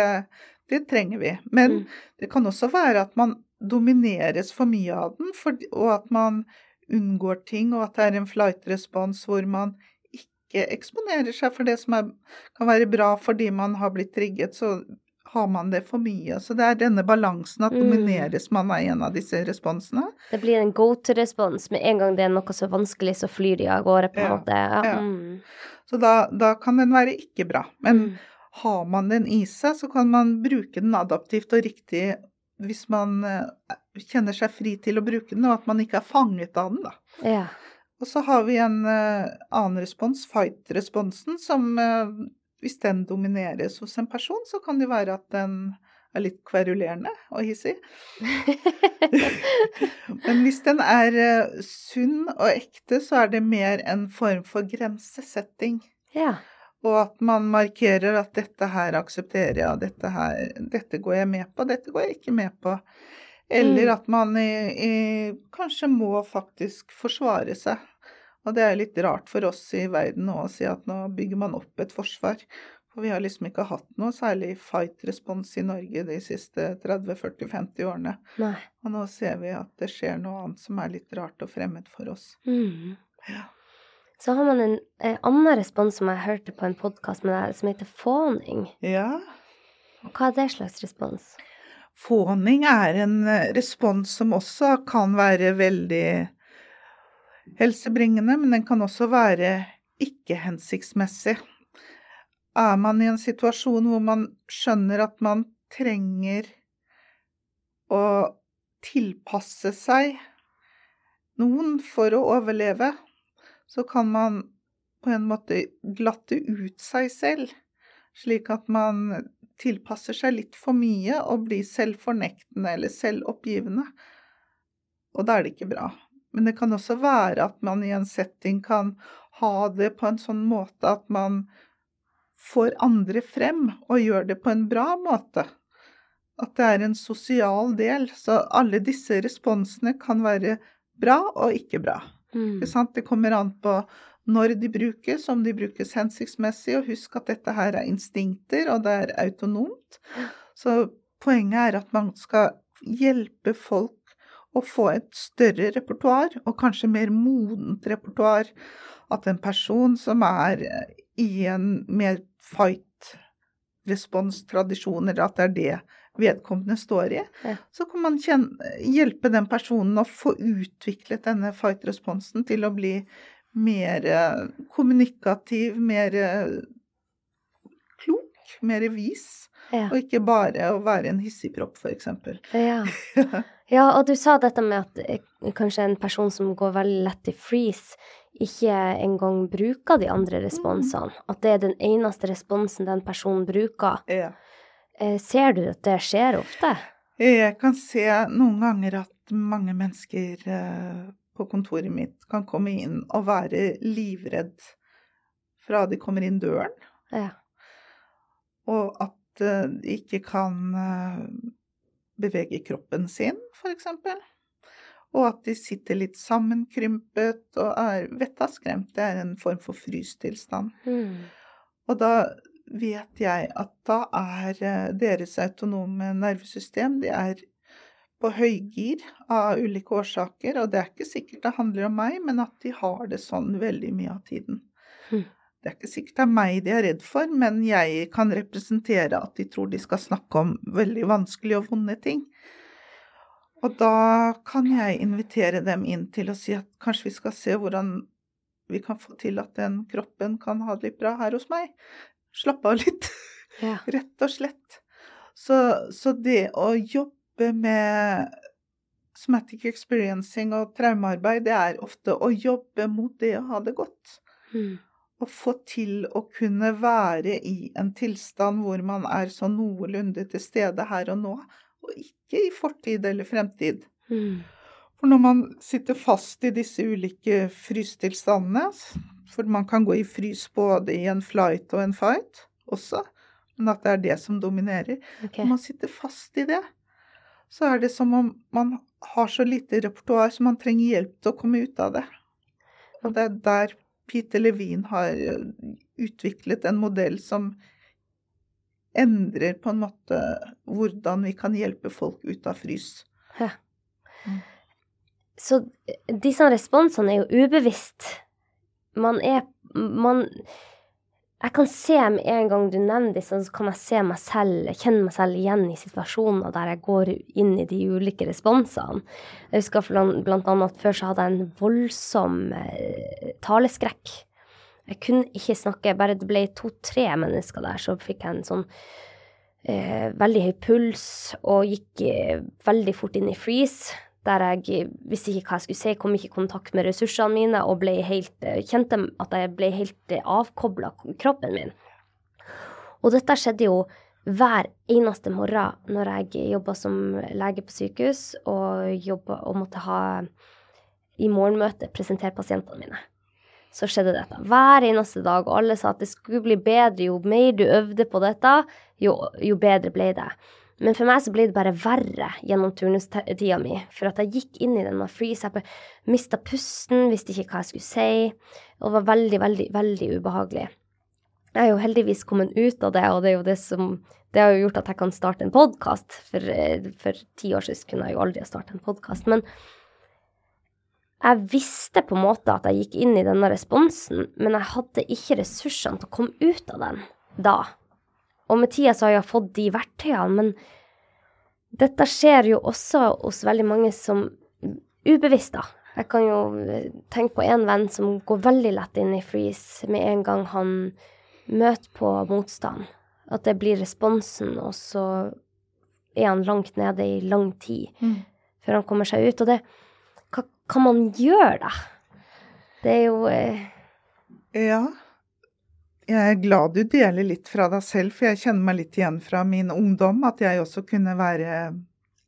det trenger vi. Men
Mm.
det kan også være at man domineres for mye av den, for, og at man unngår ting, og at det er en flight-respons hvor man ikke eksponerer seg for det som er, kan være bra fordi man har blitt trigget. Så har man det for mye. Så det er denne balansen at
Mm.
man av en av disse responsene.
Det blir en go to-respons. Med en gang det er noe så vanskelig, så flyr de av gårde, på en
Ja,
måte. Ja.
ja.
Mm.
Så da, da kan den være ikke bra. Men
Mm.
har man den i seg, så kan man bruke den adaptivt og riktig hvis man eh, kjenner seg fri til å bruke den, og at man ikke er fanget av den, da.
ja.
Og så har vi en eh, annen respons, fight-responsen, som eh, hvis den domineres hos en person, så kan det være at den er litt kverulerende og hissig. Men hvis den er eh, sunn og ekte, så er det mer en form for grensesetting.
ja.
Og at man markerer at dette her aksepterer jeg, dette her Dette går jeg med på, dette går jeg ikke med på. Eller
Mm.
at man i, i, kanskje må faktisk forsvare seg. Og det er litt rart for oss i verden nå å si at nå bygger man opp et forsvar. For vi har liksom ikke hatt noe særlig fight-respons i Norge de siste 30-40-50 årene.
Nei.
Og nå ser vi at det skjer noe annet som er litt rart og fremmed for oss.
Mm.
Ja.
Så har man en eh, annen respons som jeg hørte på en podkast med deg, som heter fåning.
ja.
Og hva er det slags respons?
Fåning er en eh, respons som også kan være veldig helsebringende, men den kan også være ikke hensiktsmessig. Er man i en situasjon hvor man skjønner at man trenger å tilpasse seg noen for å overleve, så kan man på en måte glatte ut seg selv, slik at man tilpasser seg litt for mye og blir selvfornektende eller selvoppgivende. Og da er det ikke bra. Men det kan også være at man i en setting kan ha det på en sånn måte at man får andre frem og gjør det på en bra måte. At det er en sosial del. Så alle disse responsene kan være bra og ikke bra.
Mm.
Det kommer an på når de brukes, om de brukes hensiktsmessig, og husk at dette her er instinkter, og det er autonomt. Så poenget er at man skal hjelpe folk å få et større repertoar, og kanskje mer modent repertoar. At en person som er i en mer fight-respons-tradisjon, eller at det er det vedkommende står i,
Ja.
så kan man kjenne, hjelpe den personen å få utviklet denne fight-responsen til å bli mer eh, kommunikativ, mer eh, klok, mer vis,
Ja.
og ikke bare å være en hissigpropp, f.eks.
Ja. ja, og du sa dette med at eh, kanskje en person som går veldig lett i freeze, ikke engang bruker de andre responsene. At det er den eneste responsen den personen bruker.
Ja.
Eh, Ser du at det skjer ofte?
Jeg kan se noen ganger at mange mennesker eh, på kontoret mitt kan komme inn og være livredd fra de kommer inn døren,
Ja.
og at de ikke kan eh, bevege kroppen sin, f.eks. Og at de sitter litt sammenkrympet og er vettaskremt. Det er en form for frystilstand.
Mm.
Og da vet jeg at da er eh, deres autonome nervesystem de er på høygir av ulike årsaker. Og det er ikke sikkert det handler om meg, men at de har det sånn veldig mye av tiden.
Mhm.
Det er ikke sikkert det er meg de er redd for, men jeg kan representere at de tror de skal snakke om veldig vanskelige og vonde ting. Og da kan jeg invitere dem inn til å si at kanskje vi skal se hvordan vi kan få til at den kroppen kan ha det litt bra her hos meg. Slappe av litt,
Ja.
rett og slett. Så, så det å jobbe med somatic experiencing og traumearbeid, det er ofte å jobbe mot det å ha det godt.
Mm.
Å få til å kunne være i en tilstand hvor man er så noenlunde til stede her og nå, og ikke i fortid eller fremtid.
Mm.
For når man sitter fast i disse ulike frystilstandene, for man kan gå i frys både i en flight og en fight også, men at det er det som dominerer.
Okay.
Når man sitter fast i det, så er det som om man har så lite repertoar så man trenger hjelp til å komme ut av det. Og det er der Peter Levine har eh, utviklet en modell som endrer på en måte hvordan vi kan hjelpe folk ut av frys. Ja.
Så disse responsene er jo ubevisst. Man er Man jeg kan se med en gang du nevner disse, så kan jeg se meg selv, kjenne meg selv igjen i situasjoner der jeg går inn i de ulike responsene. Jeg husker blant annet at før så hadde jeg en voldsom eh, taleskrekk. Jeg kunne ikke snakke, bare det ble to-tre mennesker der, så fikk jeg en sånn eh, veldig høy puls og gikk eh, veldig fort inn i freeze der jeg visste ikke hva jeg skulle si, kom ikke i kontakt med ressursene mine og helt, eh, kjente at jeg ble helt eh, avkobla kroppen min. Og dette skjedde jo hver eneste morgen når jeg jobba som lege på sykehus og, jobbet, og måtte ha i morgenmøte presentere pasientene mine. Så skjedde dette hver eneste dag, og alle sa at det skulle bli bedre jo mer du øvde på dette, jo, jo bedre ble det. Men for meg så ble det bare verre gjennom turnustida mi. For at jeg gikk inn i denne freeze. Jeg mista pusten, visste ikke hva jeg skulle si. Og var veldig, veldig, veldig ubehagelig. Jeg er jo heldigvis kommet ut av det, og det er jo det som det har jo gjort at jeg kan starte en podkast. For, eh, for, ti år siden kunne jeg jo aldri ha starta en podkast. Men jeg visste på en måte at jeg gikk inn i denne responsen, men jeg hadde ikke ressursene til å komme ut av den da. Og med tida så har jeg fått de verktøyene, men dette skjer jo også hos veldig mange som ubevisst, da. Jeg kan jo eh, tenke på en venn som går veldig lett inn i freeze med en gang han møter på motstand. At det blir responsen, og så er han langt nede i lang tid mm. før han kommer seg ut. Og det Hva kan man gjøre, da? Det er jo eh...
Ja. Jeg er glad du deler litt fra deg selv, for jeg kjenner meg litt igjen fra min ungdom. At jeg også kunne være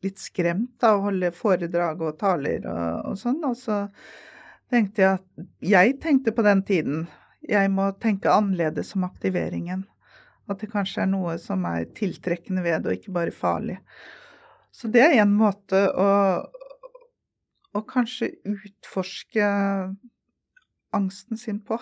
litt skremt av å holde foredrag og taler og, og sånn. Og så tenkte jeg at Jeg tenkte på den tiden jeg må tenke annerledes om aktiveringen. At det kanskje er noe som er tiltrekkende ved det, og ikke bare farlig. Så det er en måte å, å kanskje utforske angsten sin på.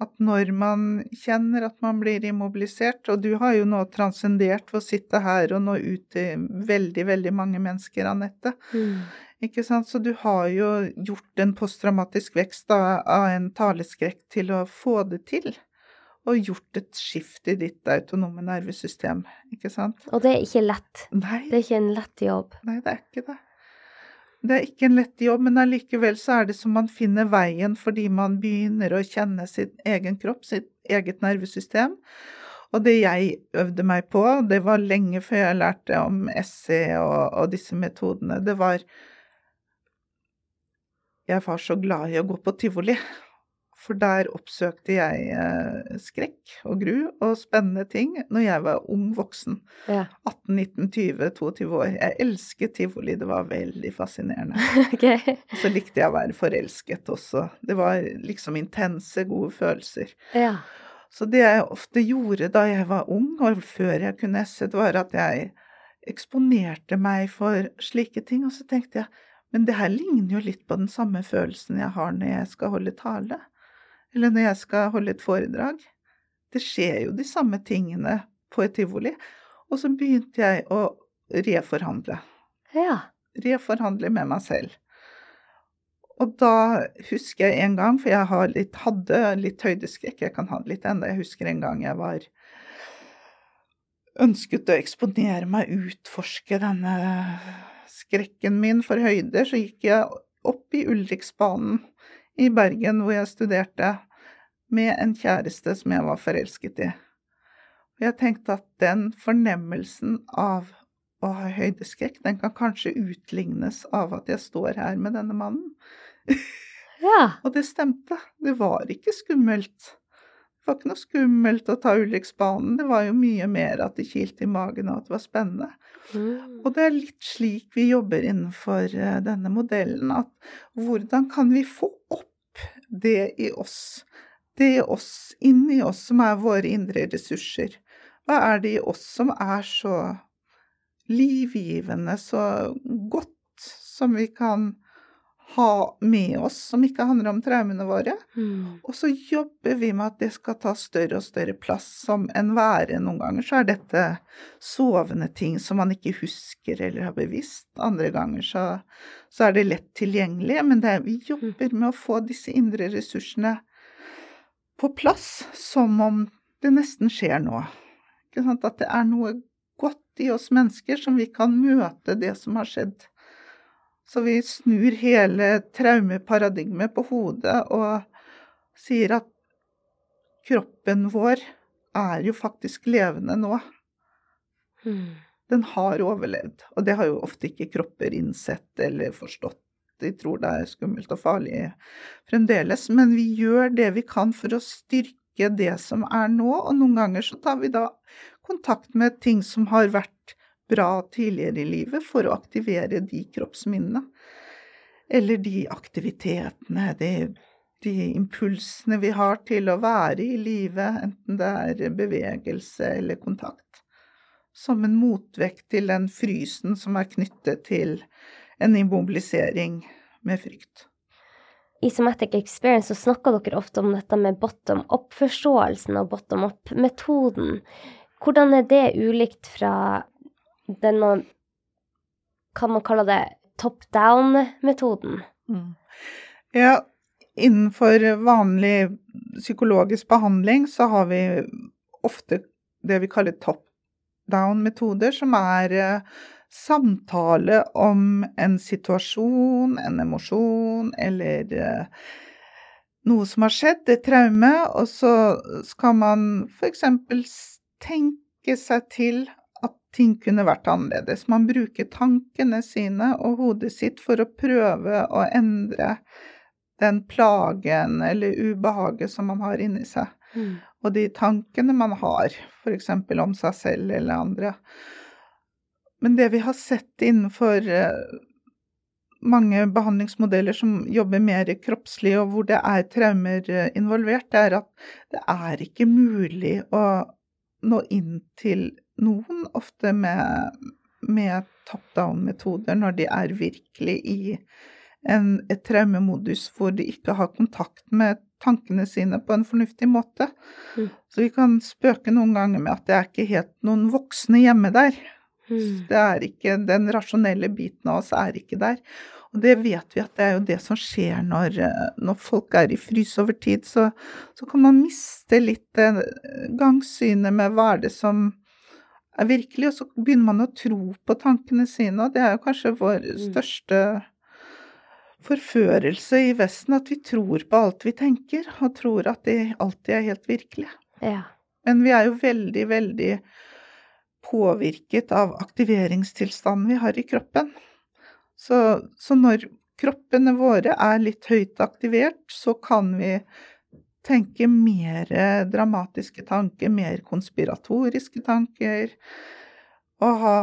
At når man kjenner at man blir immobilisert, og du har jo nå transcendert ved å sitte her og nå ut til veldig, veldig mange mennesker, Anette. Mm. Ikke sant? Så du har jo gjort en posttraumatisk vekst av, av en taleskrekk til å få det til. Og gjort et skift i ditt autonome nervesystem, ikke sant.
Og det er ikke lett.
Nei.
Det er ikke en lett jobb.
Nei, det er ikke det. Det er ikke en lett jobb, men allikevel så er det som man finner veien fordi man begynner å kjenne sin egen kropp, sitt eget nervesystem. Og det jeg øvde meg på, det var lenge før jeg lærte om SE og, og disse metodene, det var Jeg var så glad i å gå på tivoli. For der oppsøkte jeg eh, skrekk og gru og spennende ting når jeg var ung voksen. Ja. 18, 19, 20, 22 år. Jeg elsket tivoli, det var veldig fascinerende. okay. Og så likte jeg å være forelsket også. Det var liksom intense, gode følelser. Ja. Så det jeg ofte gjorde da jeg var ung, og før jeg kunne esse, det var at jeg eksponerte meg for slike ting. Og så tenkte jeg men det her ligner jo litt på den samme følelsen jeg har når jeg skal holde tale eller når jeg skal holde et foredrag. Det skjer jo de samme tingene på et tivoli. Og så begynte jeg å reforhandle.
Ja.
Reforhandle med meg selv. Og da husker jeg en gang, for jeg litt, hadde litt høydeskrekk, jeg kan ha det litt ennå, jeg husker en gang jeg var ønsket å eksponere meg, utforske denne skrekken min for høyder, så gikk jeg opp i Ulriksbanen i Bergen, hvor jeg studerte, med en kjæreste som jeg var forelsket i. Og jeg tenkte at den fornemmelsen av å ha høydeskrekk, den kan kanskje utlignes av at jeg står her med denne mannen.
Ja.
og det stemte. Det var ikke skummelt. Det var ikke noe skummelt å ta Ulriksbanen, det var jo mye mer at det kilte i magen og at det var spennende. Mm. Og det er litt slik vi jobber innenfor eh, denne modellen, at hvordan kan vi få opp det i oss. Det i oss, inni oss, som er våre indre ressurser. Hva er det i oss som er så livgivende, så godt, som vi kan ha med oss, som ikke handler om traumene våre. Mm. Og så jobber vi med at det skal ta større og større plass som en være. Noen ganger så er dette sovende ting som man ikke husker eller har bevisst. Andre ganger så, så er det lett tilgjengelig. Men det, vi jobber med å få disse indre ressursene på plass som om det nesten skjer nå. At det er noe godt i oss mennesker som vi kan møte det som har skjedd. Så vi snur hele traumeparadigmet på hodet og sier at kroppen vår er jo faktisk levende nå.
Mm.
Den har overlevd, og det har jo ofte ikke kropper innsett eller forstått. De tror det er skummelt og farlig fremdeles, men vi gjør det vi kan for å styrke det som er nå, og noen ganger så tar vi da kontakt med ting som har vært bra tidligere i livet, for å aktivere de kroppsminnene. Eller de aktivitetene, de de impulsene vi har til å være i livet, enten det er bevegelse eller kontakt, som en motvekt til den frysen som er knyttet til en immobilisering med frykt.
I Somatic Experience så snakker dere ofte om dette med bottom up-forståelsen og bottom up-metoden. Hvordan er det ulikt fra den kan man kalle det top down-metoden?
Mm. Ja, Innenfor vanlig psykologisk behandling så har vi ofte det vi kaller top down-metoder, som er eh, samtale om en situasjon, en emosjon eller eh, noe som har skjedd, et traume, og så skal man f.eks. tenke seg til ting kunne vært annerledes. Man bruker tankene sine og hodet sitt for å prøve å endre den plagen eller ubehaget som man har inni seg. Mm. Og de tankene man har, f.eks. om seg selv eller andre. Men det vi har sett innenfor eh, mange behandlingsmodeller som jobber mer kroppslig, og hvor det er traumer eh, involvert, det er at det er ikke mulig å nå inn til noen, ofte med, med top down-metoder, når de er virkelig i en, et traumemodus hvor de ikke har kontakt med tankene sine på en fornuftig måte. Mm. Så vi kan spøke noen ganger med at det er ikke helt noen voksne hjemme der. Mm. Det er ikke, Den rasjonelle biten av oss er ikke der. Og det vet vi at det er jo det som skjer når, når folk er i frys over tid. Så, så kan man miste litt gangsynet med hva er det som er virkelig, og så begynner man å tro på tankene sine, og det er jo kanskje vår mm. største forførelse i Vesten at vi tror på alt vi tenker, og tror at det alltid er helt virkelig.
Ja.
Men vi er jo veldig, veldig påvirket av aktiveringstilstanden vi har i kroppen. Så, så når kroppene våre er litt høyt aktivert, så kan vi tenke mer dramatiske tanker, mer konspiratoriske tanker, og ha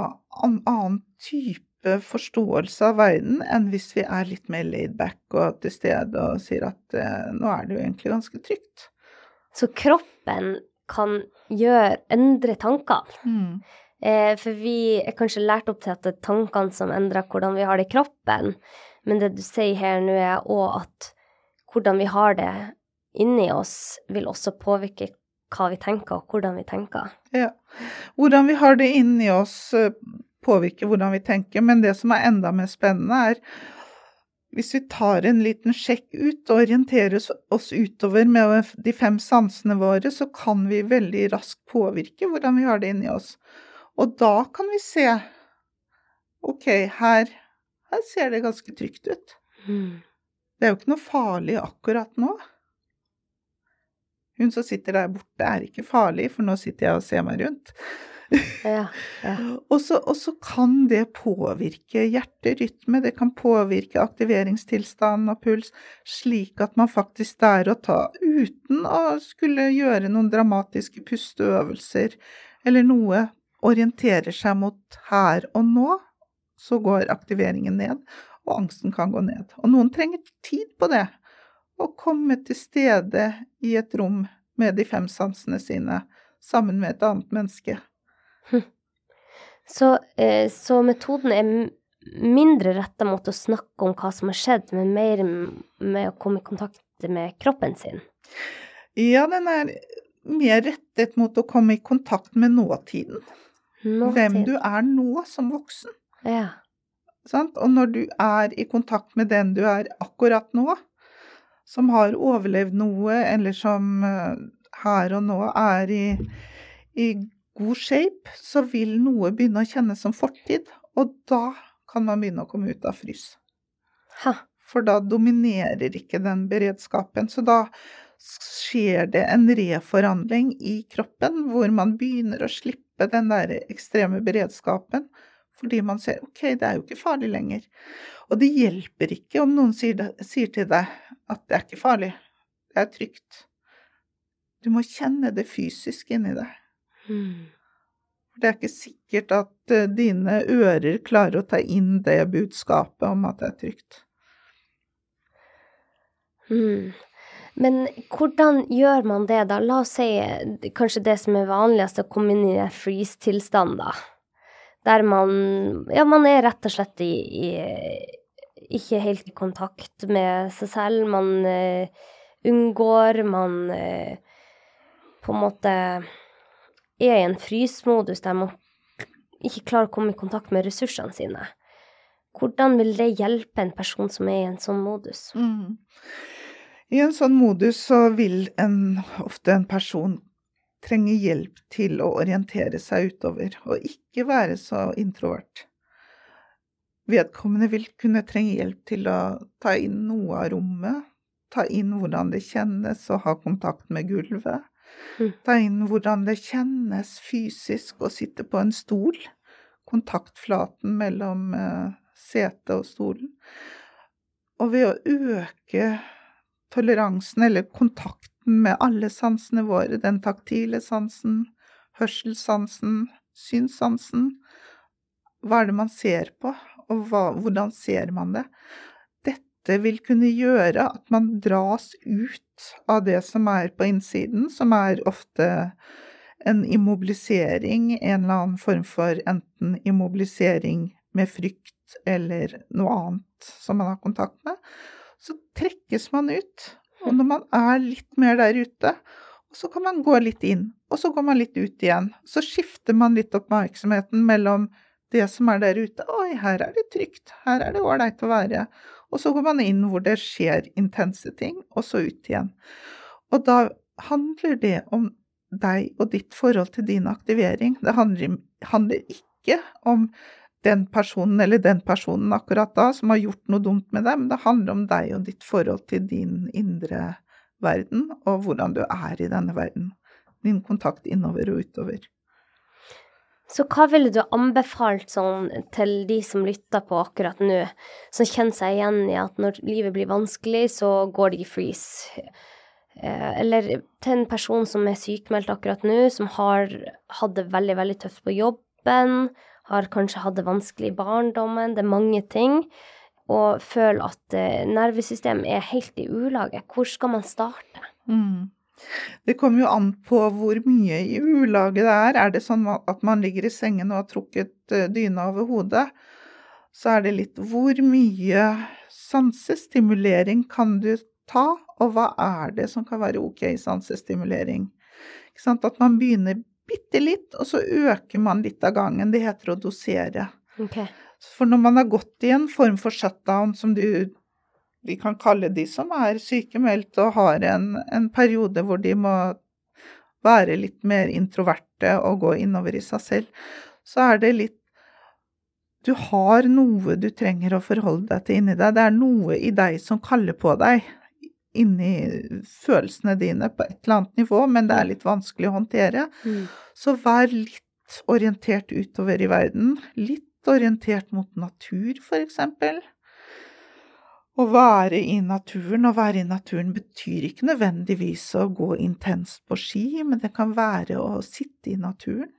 en annen type forståelse av verden enn hvis vi er litt mer laidback og til stede og sier at eh, nå er det jo egentlig ganske trygt.
Så kroppen kan gjøre, endre tankene?
Mm.
Eh, for vi er kanskje lært opp til at det er tankene som endrer hvordan vi har det i kroppen, men det du sier her nå, er òg at hvordan vi har det inni oss, vil også påvirke hva vi tenker, og hvordan vi tenker.
Ja. Hvordan vi har det inni oss påvirker hvordan vi tenker. Men det som er enda mer spennende, er hvis vi tar en liten sjekk ut og orienterer oss utover med de fem sansene våre, så kan vi veldig raskt påvirke hvordan vi har det inni oss. Og da kan vi se OK, her, her ser det ganske trygt ut.
Mm.
Det er jo ikke noe farlig akkurat nå. Hun som sitter der borte, er ikke farlig, for nå sitter jeg og ser meg rundt.
Ja, ja.
og, så, og, så, kan det påvirke hjerterytme, det kan påvirke aktiveringstilstand og puls, slik at man faktisk der og ta, uten å skulle gjøre noen dramatiske pusteøvelser eller noe, orienterer seg mot her og nå, så går aktiveringen ned, og angsten kan gå ned. Og noen trenger tid på det. Å komme til stede i et rom med de fem sansene sine sammen med et annet menneske.
Så, eh, så metoden er mindre retta mot å snakke om hva som har skjedd, men mer med å komme i kontakt med kroppen sin?
Ja, den er mer rettet mot å komme i kontakt med nåtiden.
nåtiden.
Hvem du er nå som voksen.
Ja.
Sant? Og når du er i kontakt med den du er akkurat nå, som har overlevd noe, eller som eh, her og nå er i, i god shape, så vil noe begynne å kjennes som fortid, og da kan man begynne å komme ut av frys.
Ha.
For da dominerer ikke den beredskapen. Så da skjer det en reforhandling i kroppen, hvor man begynner å slippe den der ekstreme beredskapen. Fordi man ser OK, det er jo ikke farlig lenger. Og det hjelper ikke om noen sier, det, sier til deg at det er ikke farlig, det er trygt. Du må kjenne det fysisk inni deg.
Mm.
Det er ikke sikkert at uh, dine ører klarer å ta inn det budskapet om at det er trygt.
Mm. Men hvordan gjør man det, da? La oss si kanskje det som er vanligst, å komme inn i en freeze-tilstand, da. Der man Ja, man er rett og slett i, i ikke helt i kontakt med seg selv. Man uh, unngår, man uh, på en måte er i en frysmodus der man ikke klarer å komme i kontakt med ressursene sine. Hvordan vil det hjelpe en person som er i en sånn modus?
Mm. I en sånn modus så vil en, ofte en person trenge hjelp til å orientere seg utover, og ikke være så introvert. Vedkommende vil kunne trenge hjelp til å ta inn noe av rommet, ta inn hvordan det kjennes å ha kontakt med gulvet,
Mm.
Ta inn hvordan det kjennes fysisk å sitte på en stol. Kontaktflaten mellom eh, setet og stolen. Og ved å øke toleransen, eller kontakten med alle sansene våre, den taktile sansen, hørselssansen, synssansen Hva er det man ser på, og hva, hvordan ser man det? dette vil kunne gjøre at man dras ut av det som er på innsiden, som er ofte en immobilisering, en eller annen form for enten immobilisering med frykt eller noe annet som man har kontakt med. Så trekkes man ut. Og når man er litt mer der ute, så kan man gå litt inn, og så går man litt ut igjen. Så skifter man litt oppmerksomheten mellom det som er der ute. Oi, her er det trygt, her er det ålreit å være. Og så går man inn hvor det skjer intense ting, og så ut igjen. Og da handler det om deg og ditt forhold til din aktivering. Det handler, handler ikke om den personen eller den personen akkurat da som har gjort noe dumt med deg, men det handler om deg og ditt forhold til din indre verden, og hvordan du er i denne verden. Din kontakt innover og utover.
Så hva ville du anbefalt sånn til de som lytter på akkurat nå, som kjenner seg igjen i at når livet blir vanskelig, så går de i freeze? Eh, eller til en person som er sykmeldt akkurat nå, som har hatt det veldig, veldig tøft på jobben, har kanskje hatt det vanskelig i barndommen, det er mange ting, og føler at eh, nervesystemet er helt i ulage. Hvor skal man starte?
Mm. Det kommer jo an på hvor mye i ulaget det er. Er det sånn at man ligger i sengen og har trukket eh, dyna over hodet, så er det litt hvor mye sansestimulering kan du ta, og hva er det som kan være ok sansestimulering? At man begynner bitte litt, og så øker man litt av gangen. Det heter å dosere.
Okay.
For når man har gått i en form for shutdown, som du vi kan kalle de som er sykemeldt og har en, en periode hvor de må være litt mer introverte og gå innover i seg selv, så er det litt Du har noe du trenger å forholde deg til inni deg. Det er noe i deg som kaller på deg inni følelsene dine på et eller annet nivå, men det er litt vanskelig å håndtere.
Mm.
Så vær litt orientert utover i verden. Litt orientert mot natur, eksempel. Å være i naturen, å være i naturen betyr ikke nødvendigvis å gå intenst på ski, men det kan være å sitte i naturen.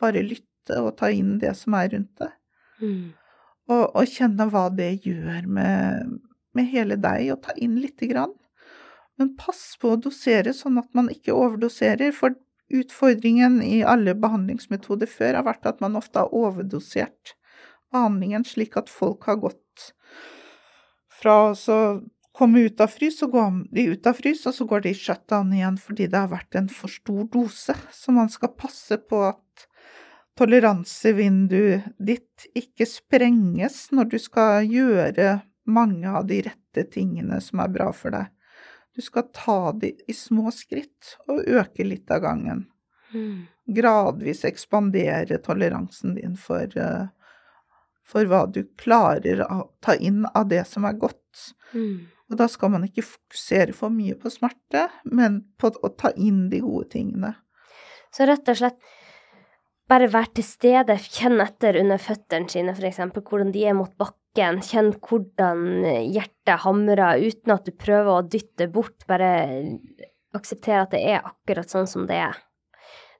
Bare lytte og ta inn det som er rundt deg.
Mm.
Og, og, kjenne hva det gjør med, med hele deg, og ta inn lite grann. Men pass på å dosere sånn at man ikke overdoserer, for utfordringen i alle behandlingsmetoder før har vært at man ofte har overdosert behandlingen, slik at folk har gått fra å komme ut av frys, så går de ut av frys, og så går de i shutdown igjen fordi det har vært en for stor dose. Så man skal passe på at toleransevinduet ditt ikke sprenges når du skal gjøre mange av de rette tingene som er bra for deg. Du skal ta det i små skritt og øke litt av gangen.
Mm.
Gradvis ekspandere toleransen din for, eh, for hva du klarer å ta inn av det som er godt.
Mm.
Og da skal man ikke fokusere for mye på smerte, men på å ta inn de gode tingene.
Så rett og slett bare være til stede, kjenn etter under føttene sine, f.eks. hvordan de er mot bakken. Kjenn hvordan hjertet hamrer, uten at du prøver å dytte bort. Bare aksepter at det er akkurat sånn som det er.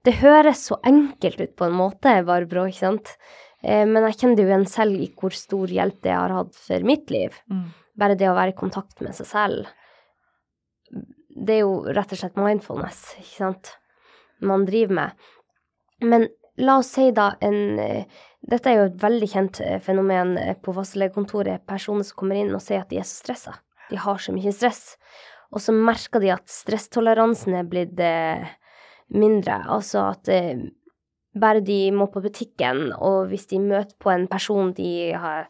Det høres så enkelt ut på en måte, Barbro, ikke sant? Eh, Men jeg kjenner det jo igjen selv i hvor stor hjelp det har hatt for mitt liv. Bare det å være i kontakt med seg selv. Det er jo rett og slett mindfulness, ikke sant, man driver med. Men la oss si da en eh, Dette er jo et veldig kjent eh, fenomen eh, på fastlegekontoret. Personer som kommer inn og sier at de er så stressa. De har så mye stress. Og så merker de at stresstoleransen er blitt eh, mindre. Altså at bare de må på butikken, og hvis de møter på en person de har,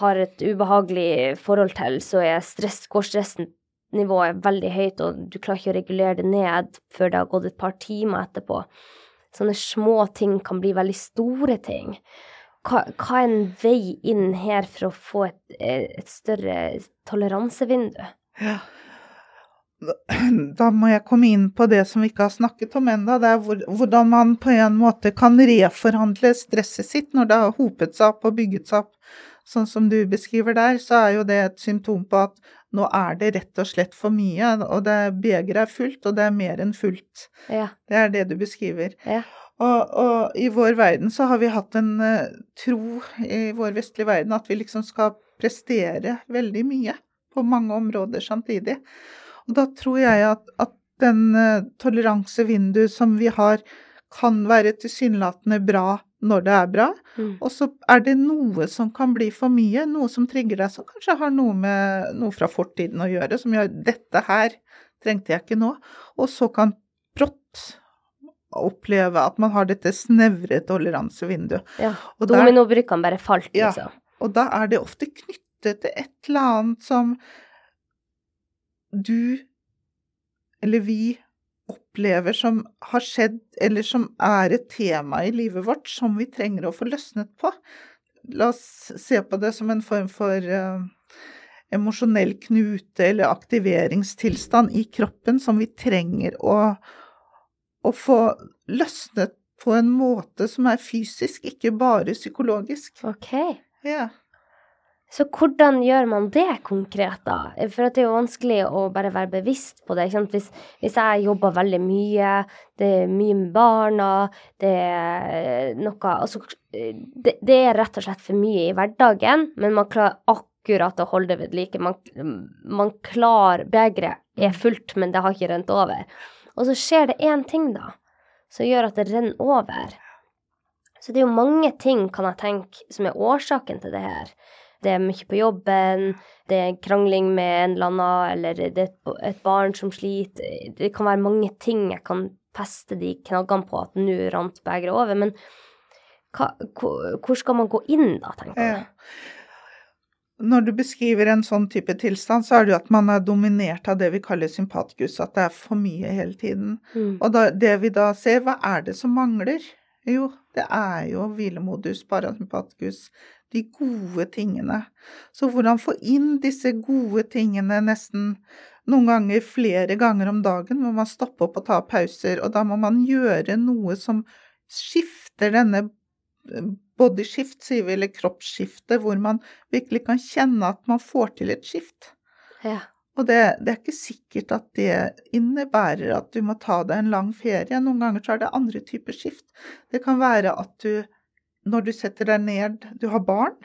har et ubehagelig forhold til, så er stress, går stressnivået veldig høyt, og du klarer ikke å regulere det ned før det har gått et par timer etterpå. Sånne små ting kan bli veldig store ting. Hva, hva er en vei inn her for å få et, et større toleransevindu?
Ja. Da må jeg komme inn på det som vi ikke har snakket om ennå. Det er hvor, hvordan man på en måte kan reforhandle stresset sitt når det har hopet seg opp og bygget seg opp. Sånn som du beskriver der, så er jo det et symptom på at nå er det rett og slett for mye, og det begeret er fullt, og det er mer enn fullt.
Ja.
Det er det du beskriver.
Ja.
Og, og i vår verden så har vi hatt en uh, tro i vår vestlige verden at vi liksom skal prestere veldig mye på mange områder samtidig. Og da tror jeg at, at den uh, toleransevinduet som vi har, kan være tilsynelatende bra når det er bra,
Mm.
og så er det noe som kan bli for mye, noe som trigger deg, som kanskje har noe med noe fra fortiden å gjøre, som gjør 'dette her trengte jeg ikke nå', og så kan brått oppleve at man har dette snevre toleransevinduet.
ja.
Og
Dominobrikkene bare falt,
Ja.
liksom.
og da er det ofte knyttet til et eller annet som du, eller vi, opplever som har skjedd, eller som er et tema i livet vårt som vi trenger å få løsnet på. La oss se på det som en form for uh, emosjonell knute eller aktiveringstilstand i kroppen som vi trenger å, å få løsnet på en måte som er fysisk, ikke bare psykologisk.
Ok.
Ja.
Så hvordan gjør man det konkret, da? For det er jo vanskelig å bare være bevisst på det. Hvis, hvis jeg jobber veldig mye, det er mye med barna, det er noe Altså, det, det er rett og slett for mye i hverdagen, men man klarer akkurat å holde det ved like. Man, man klarer Begeret er fullt, men det har ikke rent over. Og så skjer det én ting, da, som gjør at det renner over. Så det er jo mange ting, kan jeg tenke, som er årsaken til det her. Det er mye på jobben, det er krangling med en eller annen, eller det er et- et barn som sliter. Det kan være mange ting jeg kan feste de knaggene på at nå rant begeret over. Men hva, hvor, skal man gå inn da, tenker
Ja.
jeg.
Når du beskriver en sånn type tilstand, så er det jo at man er dominert av det vi kaller sympatikus, at det er for mye hele tiden.
Mm.
Og da, det vi da ser, hva er det som mangler? Jo, det er jo hvilemodus, parasympatikus, de gode tingene. Så hvordan få inn disse gode tingene nesten noen ganger flere ganger om dagen, må man stoppe opp og ta pauser, og da må man gjøre noe som skifter denne bodyskift, bodyshift, sier vi, eller kroppsskifte, hvor man virkelig kan kjenne at man får til et skift.
Ja.
Og det, det er ikke sikkert at det innebærer at du må ta deg en lang ferie. Noen ganger så er det andre typer skift. Det kan være at du, når du setter deg ned Du har barn?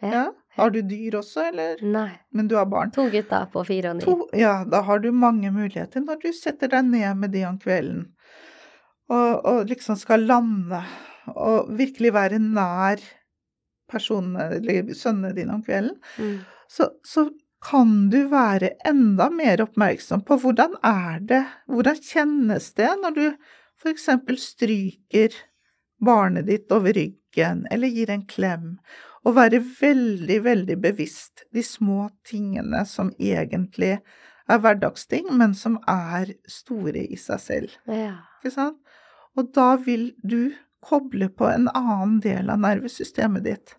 Ja.
Ja. Har du dyr også, eller?
Nei.
Men du har barn.
To gutter på fire og ni.
To, ja, da har du mange muligheter når du setter deg ned med de om kvelden. Og, og liksom skal lande, og virkelig være nær personene, eller sønnene dine om kvelden
Mm.
så, så kan du være enda mer oppmerksom på hvordan er det, hvordan kjennes det når du eksempel stryker barnet ditt over ryggen eller gir en klem, og være veldig, veldig bevisst de små tingene som egentlig er hverdagsting, men som er store i seg selv.
Ja.
Ikke sant? Og da vil du koble på en annen del av nervesystemet ditt.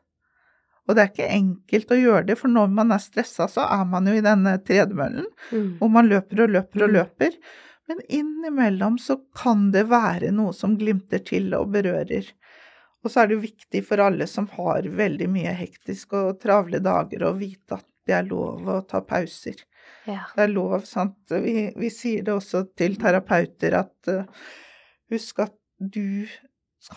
Og det er ikke enkelt å gjøre det, for når man er stressa, så er man jo i denne tredemøllen,
Mm.
og man løper og løper og
Mm.
løper. Men innimellom så kan det være noe som glimter til og berører. Og så er det jo viktig for alle som har veldig mye hektisk og travle dager, å vite at det er lov å ta pauser.
ja.
Det er lov, sant. Vi, vi sier det også til terapeuter at uh, husk at du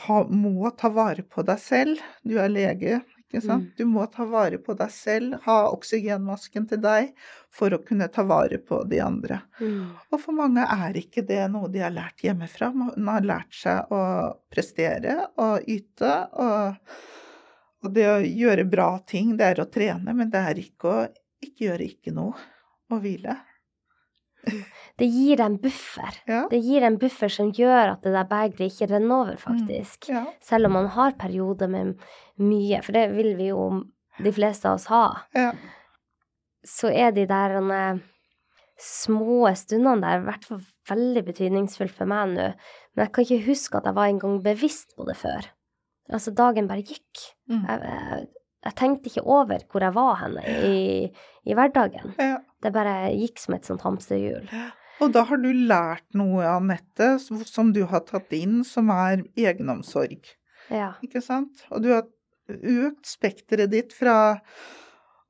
ha, må ta vare på deg selv. Du er lege, ikke sant.
Mm.
Du må ta vare på deg selv, ha oksygenmasken til deg for å kunne ta vare på de andre.
Mm.
Og for mange er ikke det noe de har lært hjemmefra. Man har lært seg å prestere og yte. Og, og det å gjøre bra ting, det er å trene, men det er ikke å ikke gjøre ikke noe. og hvile.
Det gir en buffer.
Ja.
Det gir en buffer som gjør at det der begeret ikke renner over, faktisk.
ja.
Selv om man har perioder med mye, for det vil vi jo de fleste av oss ha,
ja.
så er de der eh, små stundene der i hvert fall veldig betydningsfullt for meg nå. Men jeg kan ikke huske at jeg var engang bevisst på det før. Altså, dagen bare gikk.
Mm.
Jeg, jeg, jeg tenkte ikke over hvor jeg var henne i, i hverdagen.
ja.
Det bare gikk som et sånt hamsterhjul.
Og da har du lært noe, Anette, som- du har tatt inn, som er egenomsorg.
Ja.
Ikke sant? Og du har økt spekteret ditt fra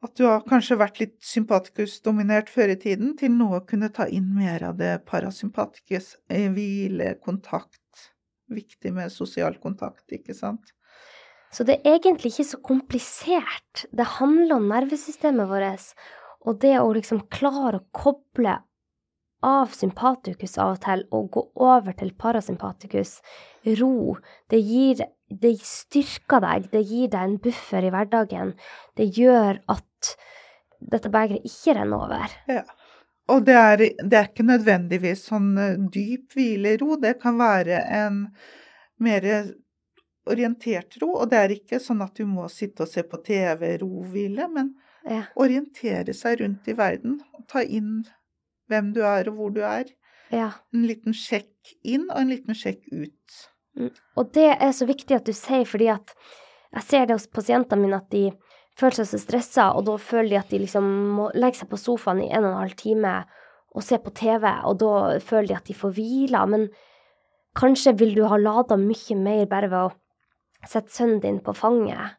at du har kanskje vært litt sympatikus-dominert før i tiden, til nå å kunne ta inn mer av det parasympatikus, hvile, kontakt. Viktig med sosial kontakt, ikke sant?
Så det er egentlig ikke så komplisert. Det handler om nervesystemet vårt, og det å liksom klare å koble av sympatikus av og til og gå over til parasympatikus, ro, det gir det styrker deg, det gir deg en buffer i hverdagen. Det gjør at dette begeret ikke renner over.
Og det er, det er ikke nødvendigvis sånn eh, dyp hvilero, det kan være en mer orientert ro. Og det er ikke sånn at du må sitte og se på TV, ro-hvile, men
Ja.
orientere seg rundt i verden. og Ta inn hvem du er og hvor du er.
ja.
En liten sjekk inn og en liten sjekk ut.
Og det er så viktig at du sier, fordi at jeg ser det hos pasientene mine at de føler seg så stressa, og da føler de at de liksom må legge seg på sofaen i en og en halv time og se på TV, og da føler de at de får hvila. Men kanskje vil du ha lada mye mer bare ved å sette sønnen din på fanget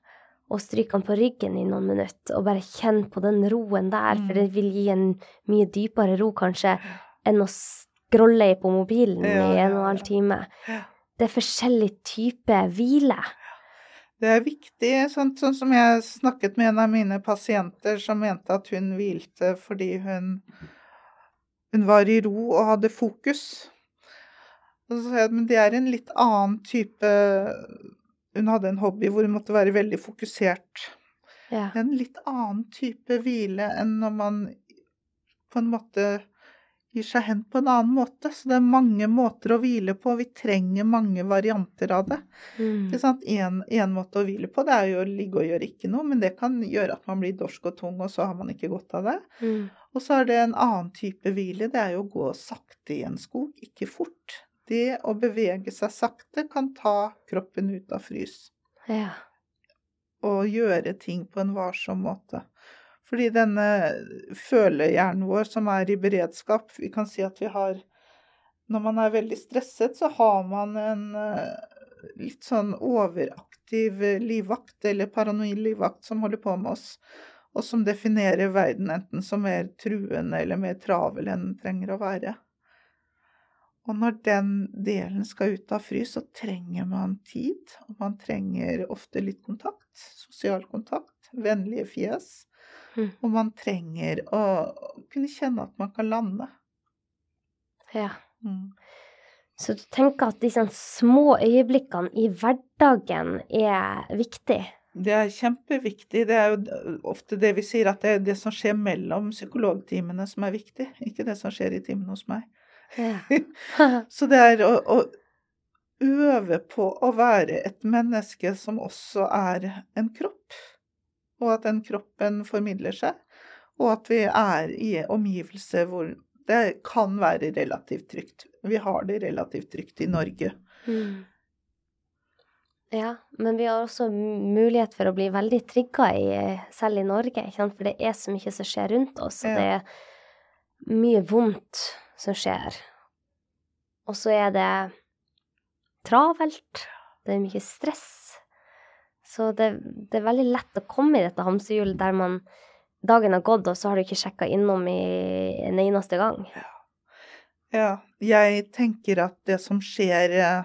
og stryke han på ryggen i noen minutter, og bare kjenne på den roen der, for det vil gi en mye dypere ro, kanskje, enn å scrolle på mobilen
Ja,
i en og en halv time det er forskjellig type hvile.
Det er viktig, sånn, sånn som jeg snakket med en av mine pasienter som mente at hun hvilte fordi hun, hun var i ro og hadde fokus. Og så sa jeg at men det er en litt annen type Hun hadde en hobby hvor hun måtte være veldig fokusert.
Ja.
En litt annen type hvile enn når man på en måte gir seg hen på en annen måte. Så det er mange måter å hvile på. og Vi trenger mange varianter av det.
Mm.
En, en måte å hvile på det er jo å ligge og gjøre ikke noe, men det kan gjøre at man blir dorsk og tung, og så har man ikke godt av det.
Mm.
Og så er det en annen type hvile, det er jo å gå sakte i en skog, ikke fort. Det å bevege seg sakte kan ta kroppen ut av frys,
Ja.
og gjøre ting på en varsom måte. Fordi denne følehjernen vår som er i beredskap, vi kan si at vi har Når man er veldig stresset, så har man en eh, litt sånn overaktiv livvakt, eller paranoid livvakt, som holder på med oss, og som definerer verden enten som mer truende eller mer travel enn den trenger å være. Og når den delen skal ut av frys, så trenger man tid, og man trenger ofte litt kontakt, sosial kontakt, vennlige fjes,
Mm.
og man trenger å kunne kjenne at man kan lande.
ja.
Mm.
Så du tenker at disse små øyeblikkene i hverdagen er viktig?
Det er kjempeviktig. Det er jo ofte det vi sier, at det er det som skjer mellom psykologtimene som er viktig, ikke det som skjer i timene hos meg.
Ja.
Så det er å, å øve på å være et menneske som også er en kropp, og at den kroppen formidler seg. og at vi er i omgivelser hvor det kan være relativt trygt. Vi har det relativt trygt i Norge. Mm.
Ja, men vi har også mulighet for å bli veldig trigga selv i Norge, for det er så mye som skjer rundt oss, og ja. det er mye vondt som skjer. Og så er det travelt, det er mye stress. Så det, det er veldig lett å komme i dette hamsterhjulet der man dagen har gått, og så har du ikke sjekka innom i en eneste gang.
Ja. ja. Jeg tenker at det som skjer eh,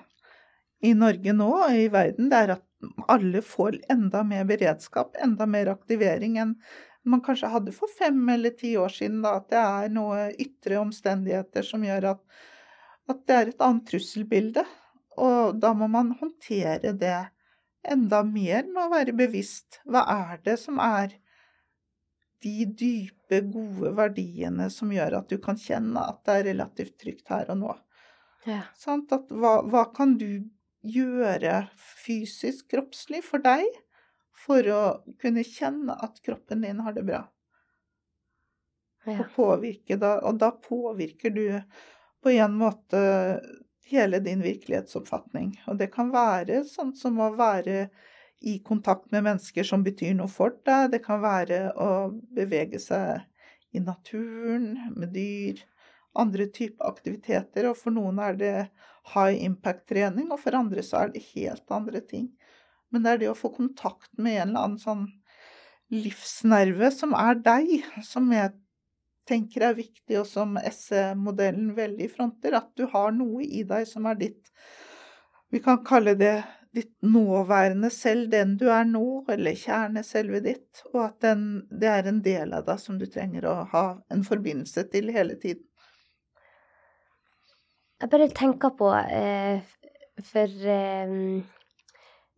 i Norge nå og i verden, det er at alle får enda mer beredskap, enda mer aktivering enn man kanskje hadde for fem eller ti år siden. Da, at det er noen ytre omstendigheter som gjør at, at det er et annet trusselbilde. Og da må man håndtere det enda mer med å være bevisst. Hva er det som er de dype, gode verdiene som gjør at du kan kjenne at det er relativt trygt her og nå. Ja. At, hva, hva, kan du gjøre fysisk, kroppslig, for deg for å kunne kjenne at kroppen din har det bra? Ja. Og, påvirke da, og da påvirker du på en måte hele din virkelighetsoppfatning. Og det kan være sånn som å være i kontakt med mennesker som betyr noe for deg. Det kan være å bevege seg i naturen, med dyr, andre typer aktiviteter. Og for noen er det high impact-trening, og for andre så er det helt andre ting. Men det er det å få kontakt med en eller annen sånn livsnerve som er deg, som jeg tenker er viktig, og som SE-modellen veldig fronter. At du har noe i deg som er ditt Vi kan kalle det ditt nåværende selv, den du er nå, eller kjerneselvet ditt, og at den, det er en del av deg som du trenger å ha en forbindelse til hele tiden.
Jeg bare tenker på eh, For eh,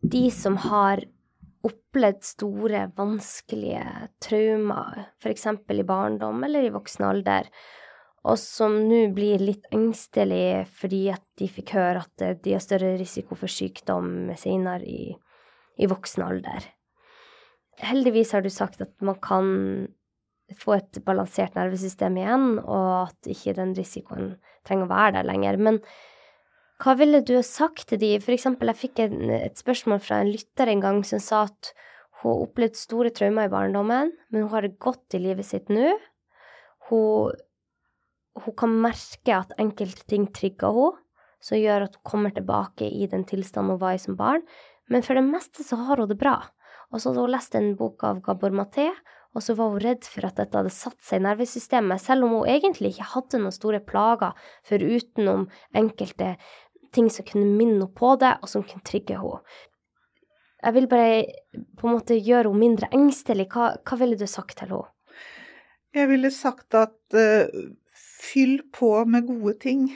de som har opplevd store, vanskelige traumer, f.eks. i barndom eller i voksen alder, og som nå blir litt engstelige fordi at de fikk høre at de har større risiko for sykdom senere i, i voksen alder. Heldigvis har du sagt at man kan få et balansert nervesystem igjen, og at ikke den risikoen trenger å være der lenger. Men hva ville du sagt til de? For eksempel, jeg fikk en, et spørsmål fra en lytter en gang som sa at hun opplevde store traumer i barndommen, men hun har det godt i livet sitt nå. Hun hun kan merke at enkelte ting trigger henne, som gjør at hun kommer tilbake i den tilstanden hun var i som barn. Men for det meste så har hun det bra. Og så hadde hun lest en bok av Gabor Maté, og så var hun redd for at dette hadde satt seg i nervesystemet, selv om hun egentlig ikke hadde noen store plager forutenom enkelte ting som kunne minne henne på det, og som kunne trigge henne. Jeg vil bare på en måte gjøre henne mindre engstelig. Hva, hva ville du sagt til henne?
Jeg ville sagt at uh, Fyll på med gode ting.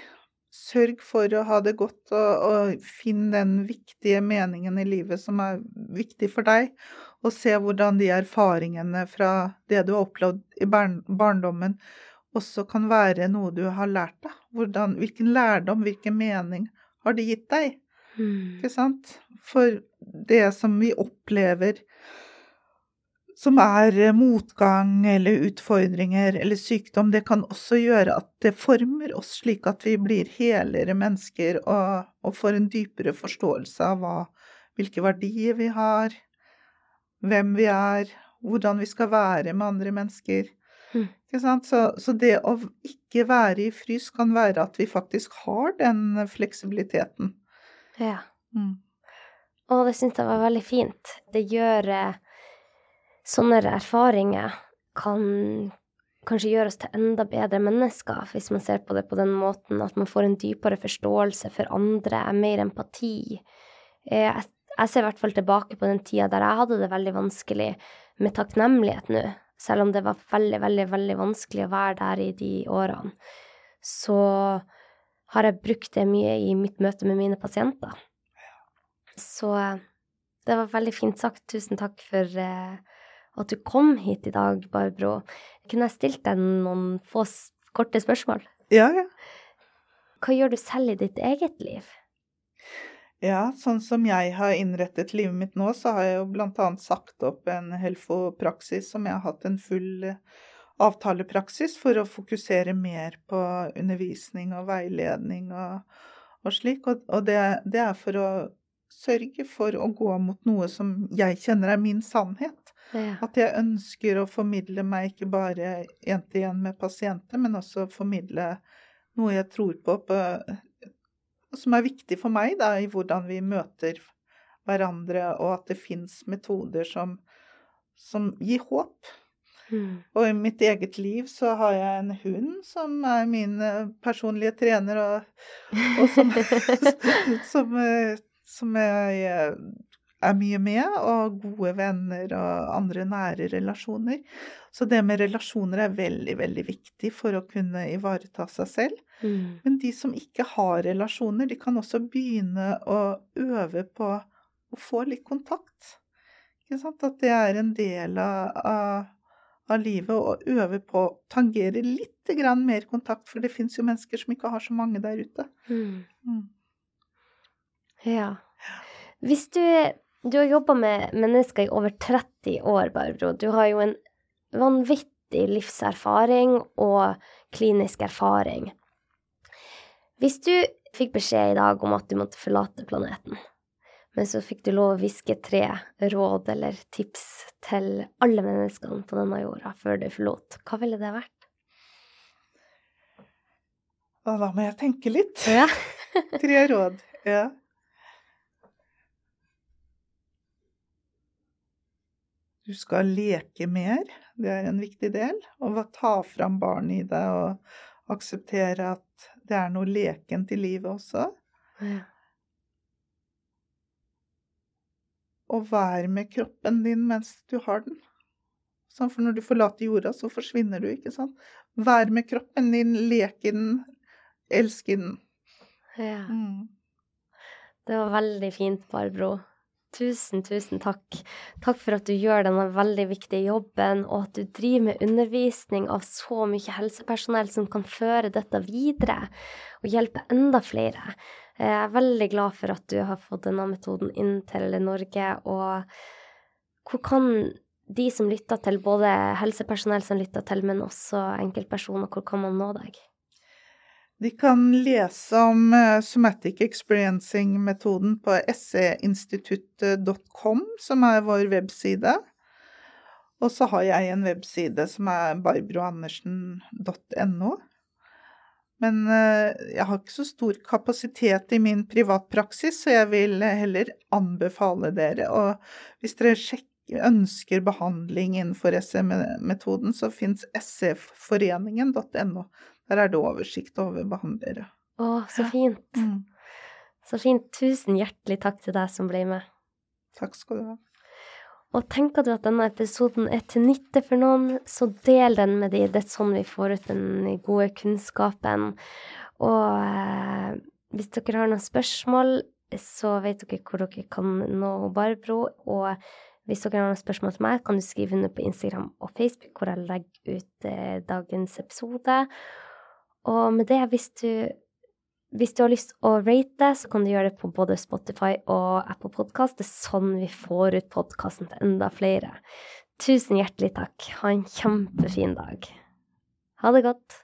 Sørg for å ha det godt, og, og finn den viktige meningen i livet som er viktig for deg. Og se hvordan de erfaringene fra det du har opplevd i barn, barndommen, også kan være noe du har lært deg. Hvordan, hvilken lærdom, hvilken mening har det gitt deg? Mm. Ikke sant? For det som vi opplever som er eh, motgang eller utfordringer eller sykdom, det kan også gjøre at det former oss slik at vi blir helere mennesker og, og får en dypere forståelse av hva, hvilke verdier vi har, hvem vi er, hvordan vi skal være med andre mennesker. Mm. Så, så, det å ikke være i frys kan være at vi faktisk har den fleksibiliteten.
Ja. Mm. Og det syns jeg var veldig fint. Det gjør eh, sånne erfaringer kan kanskje gjøre oss til enda bedre mennesker, hvis man ser på det på den måten at man får en dypere forståelse for andre, mer empati. Eh, jeg, jeg ser i hvert fall tilbake på den tida der jeg hadde det veldig vanskelig med takknemlighet nå, selv om det var veldig, veldig, veldig vanskelig å være der i de årene. Så har jeg brukt det mye i mitt møte med mine pasienter. Så eh, det var veldig fint sagt. Tusen takk for uh, at du kom hit i dag, Barbro. Kunne jeg stilt deg noen få korte spørsmål?
Ja, ja.
Hva gjør du selv i ditt eget liv?
Ja, sånn som jeg har innrettet livet mitt nå, så har jeg jo annet sagt opp en Helfo-praksis som jeg har hatt en full avtalepraksis for å fokusere mer på undervisning og veiledning og, og slik. Og, og det, det, er for å sørge for å gå mot noe som jeg kjenner er min sannhet. Ja. At jeg ønsker å formidle meg ikke bare én til én med pasienter, men også formidle noe jeg tror på, på som er viktig for meg da, i hvordan vi møter hverandre, og at det fins metoder som, som, gir håp. Mm. Og i mitt eget liv så har jeg en hund som er min eh, personlige trener, og, og som, som, eh, som jeg eh, er mye med, og gode venner og andre nære relasjoner. Så det med relasjoner er veldig, veldig viktig for å kunne ivareta seg selv. Mm. Men de som ikke har relasjoner, de kan også begynne å øve på å få litt kontakt. Ikke sant? At det er en del av, av, av livet å øve på å tangere litt mer kontakt, for det fins jo mennesker som ikke har så mange der ute. Mm. Mm.
Ja. Hvis du du har jobba med mennesker i over 30 år, Barbro. Du har jo en vanvittig livserfaring og klinisk erfaring. Hvis du fikk beskjed i dag om at du måtte forlate planeten, men så fikk du lov å hviske tre råd eller tips til alle menneskene på denne jorda før du forlot, hva ville det vært?
Da må jeg tenke litt. Ja. tre råd. Ja. Du skal leke mer, det er en viktig del. Og ta fram barnet i deg og akseptere at det er noe lekent i livet også. Ja. Og vær med kroppen din mens du har den. Sånn, for når du forlater jorda, så forsvinner du, ikke sant. Vær med kroppen din, lek i den, elsk i den.
Ja. Mm. Det var veldig fint, Barbro. Tusen, tusen takk. Takk for at du gjør denne veldig viktige jobben, og at du driver med undervisning av så mye helsepersonell som kan føre dette videre og hjelpe enda flere. Jeg er veldig glad for at du har fått denne metoden inn til Norge, og hvor kan de som lytter til, både helsepersonell som lytter til, men også enkeltpersoner, hvor kan man nå deg?
De kan lese om uh, somatic experiencing-metoden på seinstituttet.com, som er vår webside. Og så har jeg en webside som er barbroandersen.no. Men uh, jeg har ikke så stor kapasitet i min privatpraksis, så jeg vil heller anbefale dere. å hvis dere sjekker, ønsker behandling innenfor SE-metoden, så fins sefforeningen.no. Der er det oversikt over behandlere.
Å, så fint. Mm. Så fint. Tusen hjertelig takk til deg som ble med.
Takk skal du ha.
Og tenker du at denne episoden er til nytte for noen, så del den med de. Det er sånn vi får ut den gode kunnskapen. Og eh, hvis dere har noen spørsmål, så vet dere hvor dere kan nå Barbro. Og hvis dere har noen spørsmål til meg, kan du skrive under på Instagram og Facebook, hvor jeg legger ut eh, dagens episode. Og med det, hvis du, hvis du har lyst å rate, det, så kan du gjøre det på både Spotify og Apple Podkast. Det er sånn vi får ut podkasten til enda flere. Tusen hjertelig takk. Ha en kjempefin dag. Ha det godt.